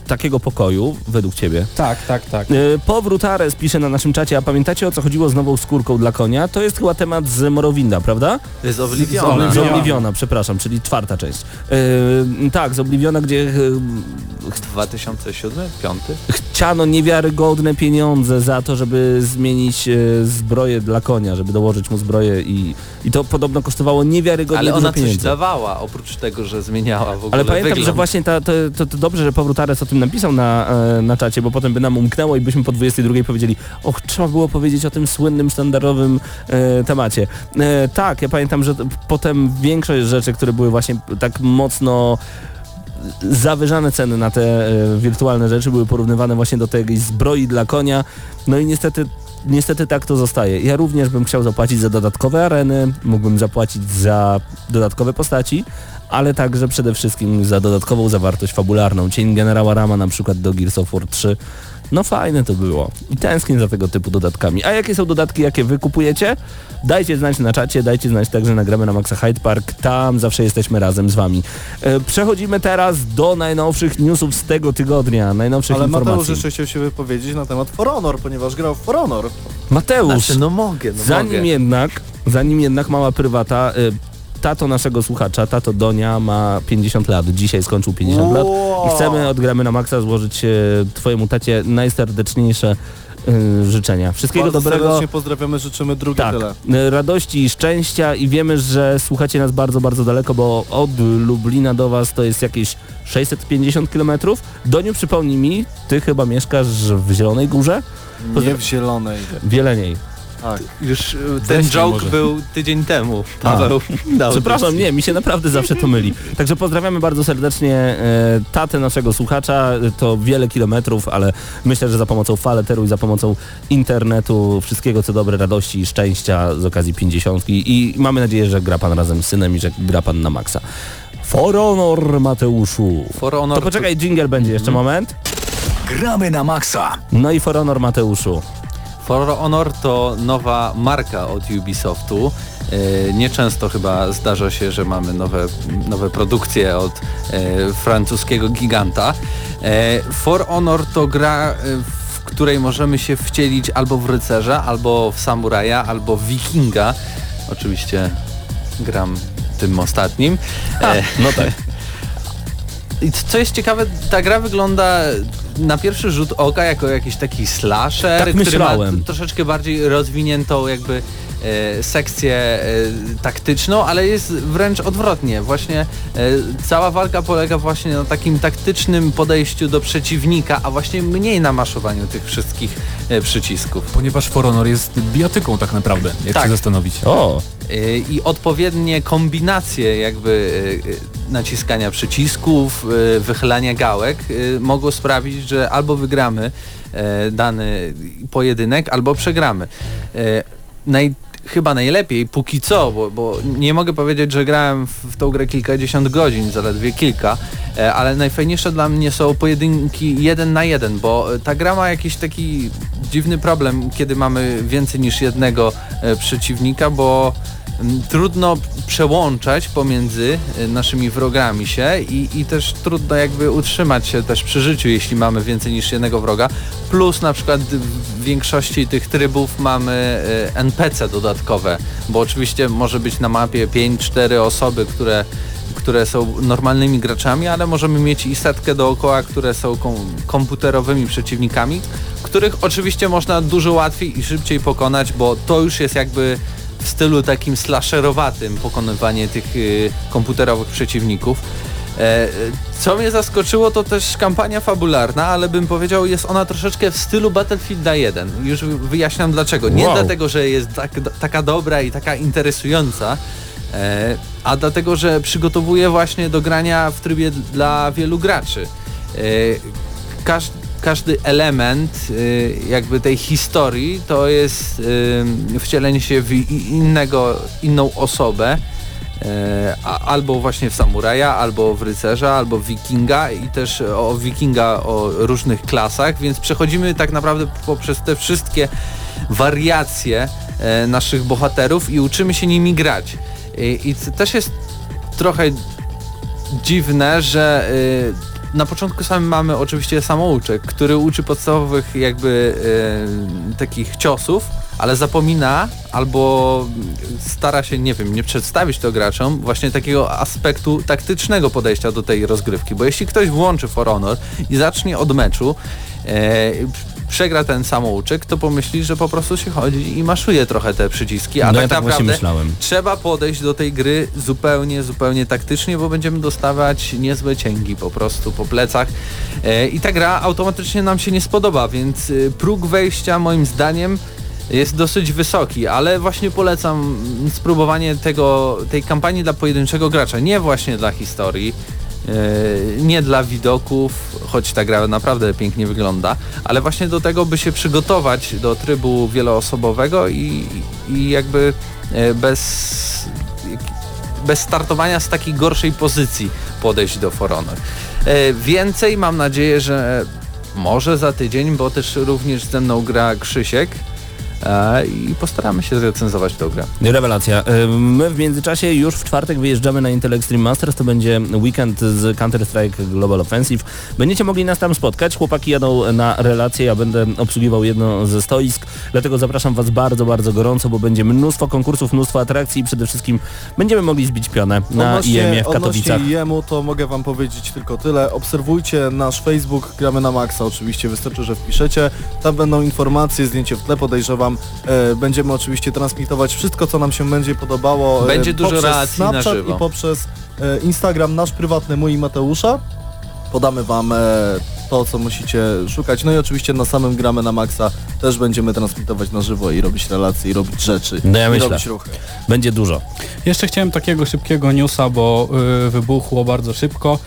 takiego pokoju, według ciebie. Tak, tak, tak. E, Powrót Ares pisze na naszym czacie, a pamiętacie o co chodziło z nową skórką dla konia? To jest chyba temat z Morowinda, prawda? Z Obliviona. Z Obliviona, przepraszam, czyli czwarta część. E, tak, z Obliviona, gdzie e, 2007? 5? chciano niewiarygodne pieniądze za to, żeby zmienić zbroję dla konia, żeby dołożyć mu zbroję i, i to podobno kosztowało niewiarygodnie Ale ona coś pieniędzy. dawała, oprócz tego, że zmieniała w ogóle Ale pamiętam, wygląd. że właśnie ta, to, to, to dobrze, że Powrót Ares o tym napisał na, e, na czacie, bo potem by nam umknęło i byśmy po 22 powiedzieli, och, trzeba było powiedzieć o tym słynnym, sztandarowym e, temacie. E, tak, ja pamiętam, że potem większość rzeczy, które były właśnie tak mocno zawyżane ceny na te e, wirtualne rzeczy były porównywane właśnie do tej zbroi dla konia. No i niestety Niestety tak to zostaje. Ja również bym chciał zapłacić za dodatkowe areny, mógłbym zapłacić za dodatkowe postaci, ale także przede wszystkim za dodatkową zawartość fabularną. Cień generała Rama na przykład do Gears of War 3. No fajne to było i tęsknię za tego typu dodatkami. A jakie są dodatki, jakie wy kupujecie? Dajcie znać na czacie, dajcie znać także nagramy na Maxa Hyde Park, tam zawsze jesteśmy razem z wami. E, przechodzimy teraz do najnowszych newsów z tego tygodnia, najnowszych Ale Mateusz informacji. jeszcze chciał się wypowiedzieć na temat For Honor, ponieważ grał w For Honor. Mateusz, Znaczy, no mogę, no zanim mogę. jednak, zanim jednak mała prywata, y, tato naszego słuchacza, tato Donia ma 50 lat, dzisiaj skończył 50 lat i chcemy od Gramy na Maxa złożyć y, twojemu tacie najserdeczniejsze y, życzenia. Wszystkiego Bardzo dobrego. serdecznie pozdrawiamy, życzymy drugie Tak, tyle. y, radości i szczęścia i wiemy, że słuchacie nas bardzo, bardzo daleko, bo od Lublina do Was to jest jakieś 650 km. Doniu, przypomnij mi, Ty chyba mieszkasz w Zielonej Górze? Nie w zielonej. W Jeleniej. Tak. Już e, ten joke może. był tydzień temu. Paweł dał Przepraszam, nie, mi się naprawdę zawsze to myli. Także pozdrawiamy bardzo serdecznie e, tatę naszego słuchacza. To wiele kilometrów, ale myślę, że za pomocą faleteru i za pomocą internetu wszystkiego co dobre, radości i szczęścia z okazji 50 i mamy nadzieję, że gra pan razem z synem i że gra pan na maksa. For honor Mateuszu. For Honor To poczekaj, jingle będzie jeszcze moment. Gramy na maksa. No i for honor Mateuszu. For Honor to nowa marka od Ubisoftu. E, Nieczęsto chyba zdarza się, że mamy nowe, nowe produkcje od e, francuskiego giganta. E, For Honor to gra, w której możemy się wcielić albo w rycerza, albo w samuraja, albo w wikinga. Oczywiście gram tym ostatnim. E, No tak. i co jest ciekawe, ta gra wygląda na pierwszy rzut oka jako jakiś taki slasher, Tak który myślałem. ma troszeczkę bardziej rozwiniętą jakby sekcję e, taktyczną, ale jest wręcz odwrotnie. Właśnie e, cała walka polega właśnie na takim taktycznym podejściu do przeciwnika, a właśnie mniej na maszowaniu tych wszystkich e, przycisków. Ponieważ For Honor jest bijatyką tak naprawdę, jak Tak. się zastanowić. O, i odpowiednie kombinacje jakby naciskania przycisków, wychylania gałek mogą sprawić, że albo wygramy e, dany pojedynek, albo przegramy. E, Naj, chyba najlepiej, póki co, bo, bo nie mogę powiedzieć, że grałem w, tą grę kilkadziesiąt godzin, zaledwie kilka, e, ale najfajniejsze dla mnie są pojedynki jeden na jeden, bo e, ta gra ma jakiś taki dziwny problem, kiedy mamy więcej niż jednego e, przeciwnika, bo mm, trudno przełączać pomiędzy naszymi wrogami się i, i też trudno jakby utrzymać się też przy życiu, jeśli mamy więcej niż jednego wroga. Plus na przykład w większości tych trybów mamy NPC dodatkowe, bo oczywiście może być na mapie 5-4 osoby, które które są normalnymi graczami, ale możemy mieć i setkę dookoła, które są kom komputerowymi przeciwnikami, których oczywiście można dużo łatwiej i szybciej pokonać, bo to już jest jakby w stylu takim slasherowatym pokonywanie tych y, komputerowych przeciwników. E, co mnie zaskoczyło to też kampania fabularna, ale bym powiedział jest ona troszeczkę w stylu Battlefielda 1. Już wyjaśniam dlaczego. Nie Wow. dlatego, że jest tak, taka dobra i taka interesująca, e, a dlatego, że przygotowuje właśnie do grania w trybie dla wielu graczy. E, każ, każdy element jakby tej historii to jest wcielenie się w innego, inną osobę a, albo właśnie w samuraja, albo w rycerza, albo w wikinga i też o wikinga o różnych klasach, więc przechodzimy tak naprawdę poprzez te wszystkie wariacje e, naszych bohaterów i uczymy się nimi grać. I, i też jest trochę dziwne, że na początku samym mamy oczywiście samouczek, który uczy podstawowych jakby takich ciosów, ale zapomina albo stara się, nie wiem, nie przedstawić to graczom właśnie takiego aspektu taktycznego podejścia do tej rozgrywki, bo jeśli ktoś włączy For Honor i zacznie od meczu, e, przegra ten samouczek, to pomyśli, że po prostu się chodzi i maszuje trochę te przyciski, a No tak ja tak naprawdę myślałem. trzeba podejść do tej gry zupełnie, zupełnie taktycznie, bo będziemy dostawać niezłe cięgi po prostu po plecach. E, i ta gra automatycznie nam się nie spodoba, więc y, próg wejścia moim zdaniem jest dosyć wysoki, ale właśnie polecam spróbowanie tego, tej kampanii dla pojedynczego gracza, nie właśnie dla historii, e, nie dla widoków, choć ta gra naprawdę pięknie wygląda, ale właśnie do tego, by się przygotować do trybu wieloosobowego i, i jakby e, bez, bez startowania z takiej gorszej pozycji podejść do For Honor. E, Więcej mam nadzieję, że może za tydzień, bo też również ze mną gra Krzysiek i postaramy się zrecenzować tę grę. Rewelacja. Y, My w międzyczasie już w czwartek wyjeżdżamy na Intel Extreme Masters, to będzie weekend z Counter-Strike Global Offensive. Będziecie mogli nas tam spotkać, chłopaki jadą na relację, ja będę obsługiwał jedno ze stoisk, dlatego zapraszam Was bardzo, bardzo gorąco, bo będzie mnóstwo konkursów, mnóstwo atrakcji i przede wszystkim będziemy mogli zbić pionę na IEM-ie w Katowicach. Odnośnie jemu to mogę wam powiedzieć tylko tyle. Obserwujcie nasz Facebook, gramy na maksa oczywiście, wystarczy, że wpiszecie. Tam będą informacje, zdjęcie w tle podejrzewam. E, będziemy oczywiście transmitować wszystko, co nam się będzie podobało. e, Będzie dużo poprzez relacji na Snapchat żywo. i poprzez e, Instagram nasz prywatny, mój i Mateusza. Podamy wam e, to, co musicie szukać. No i oczywiście na samym gramy na maksa też będziemy transmitować na żywo i robić relacje i robić rzeczy. No ja i myślę. robić ruchy. Będzie dużo. Jeszcze chciałem takiego szybkiego newsa, bo y, wybuchło bardzo szybko,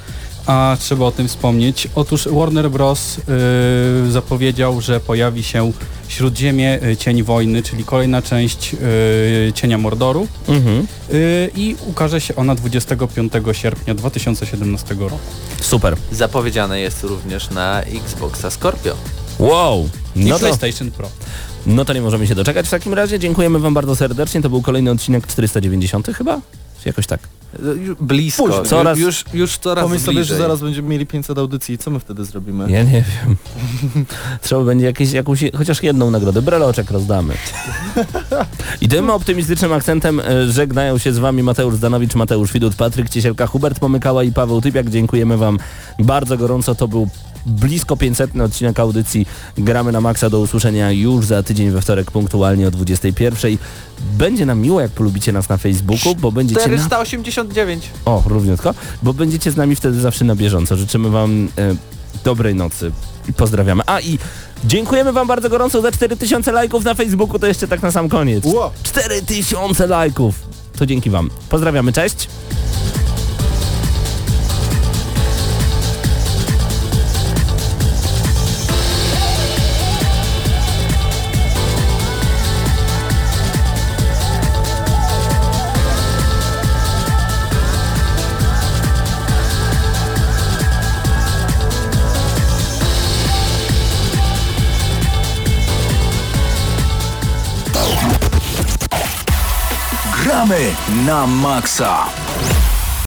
a trzeba o tym wspomnieć. Otóż Warner Bros. Y, zapowiedział, że pojawi się Śródziemie y, Cień Wojny, czyli kolejna część y, Cienia Mordoru Mhm. y, i ukaże się ona 25 sierpnia 2017 roku. Super. Zapowiedziane jest również na Xboxa Scorpio. Wow. I No to, PlayStation Pro. no to nie możemy się doczekać. W takim razie dziękujemy Wam bardzo serdecznie. To był kolejny odcinek 490 chyba? Jakoś tak? Blisko, Późno. Coraz- już, już coraz Pomyśl sobie, bliżej. że zaraz będziemy mieli 500 audycji i co my wtedy zrobimy? Ja nie wiem. Trzeba będzie jakieś, jakąś, chociaż jedną nagrodę. Breloczek rozdamy. I tym optymistycznym akcentem e, żegnają się z Wami Mateusz Zdanowicz, Mateusz Widut, Patryk Ciesielka, Hubert Pomykała i Paweł Typiak. Dziękujemy Wam bardzo gorąco. To był blisko 500 odcinek audycji Gramy na Maxa. Do usłyszenia już za tydzień we wtorek punktualnie o 21. Będzie nam miło, jak polubicie nas na Facebooku, bo będziecie na 489. o, równiutko, bo będziecie z nami wtedy zawsze na bieżąco. Życzymy Wam e, dobrej nocy i pozdrawiamy. A i dziękujemy Wam bardzo gorąco za 4000 lajków na Facebooku, to jeszcze tak na sam koniec. Wow. 4000 lajków! To dzięki Wam. Pozdrawiamy, cześć! Na maksa.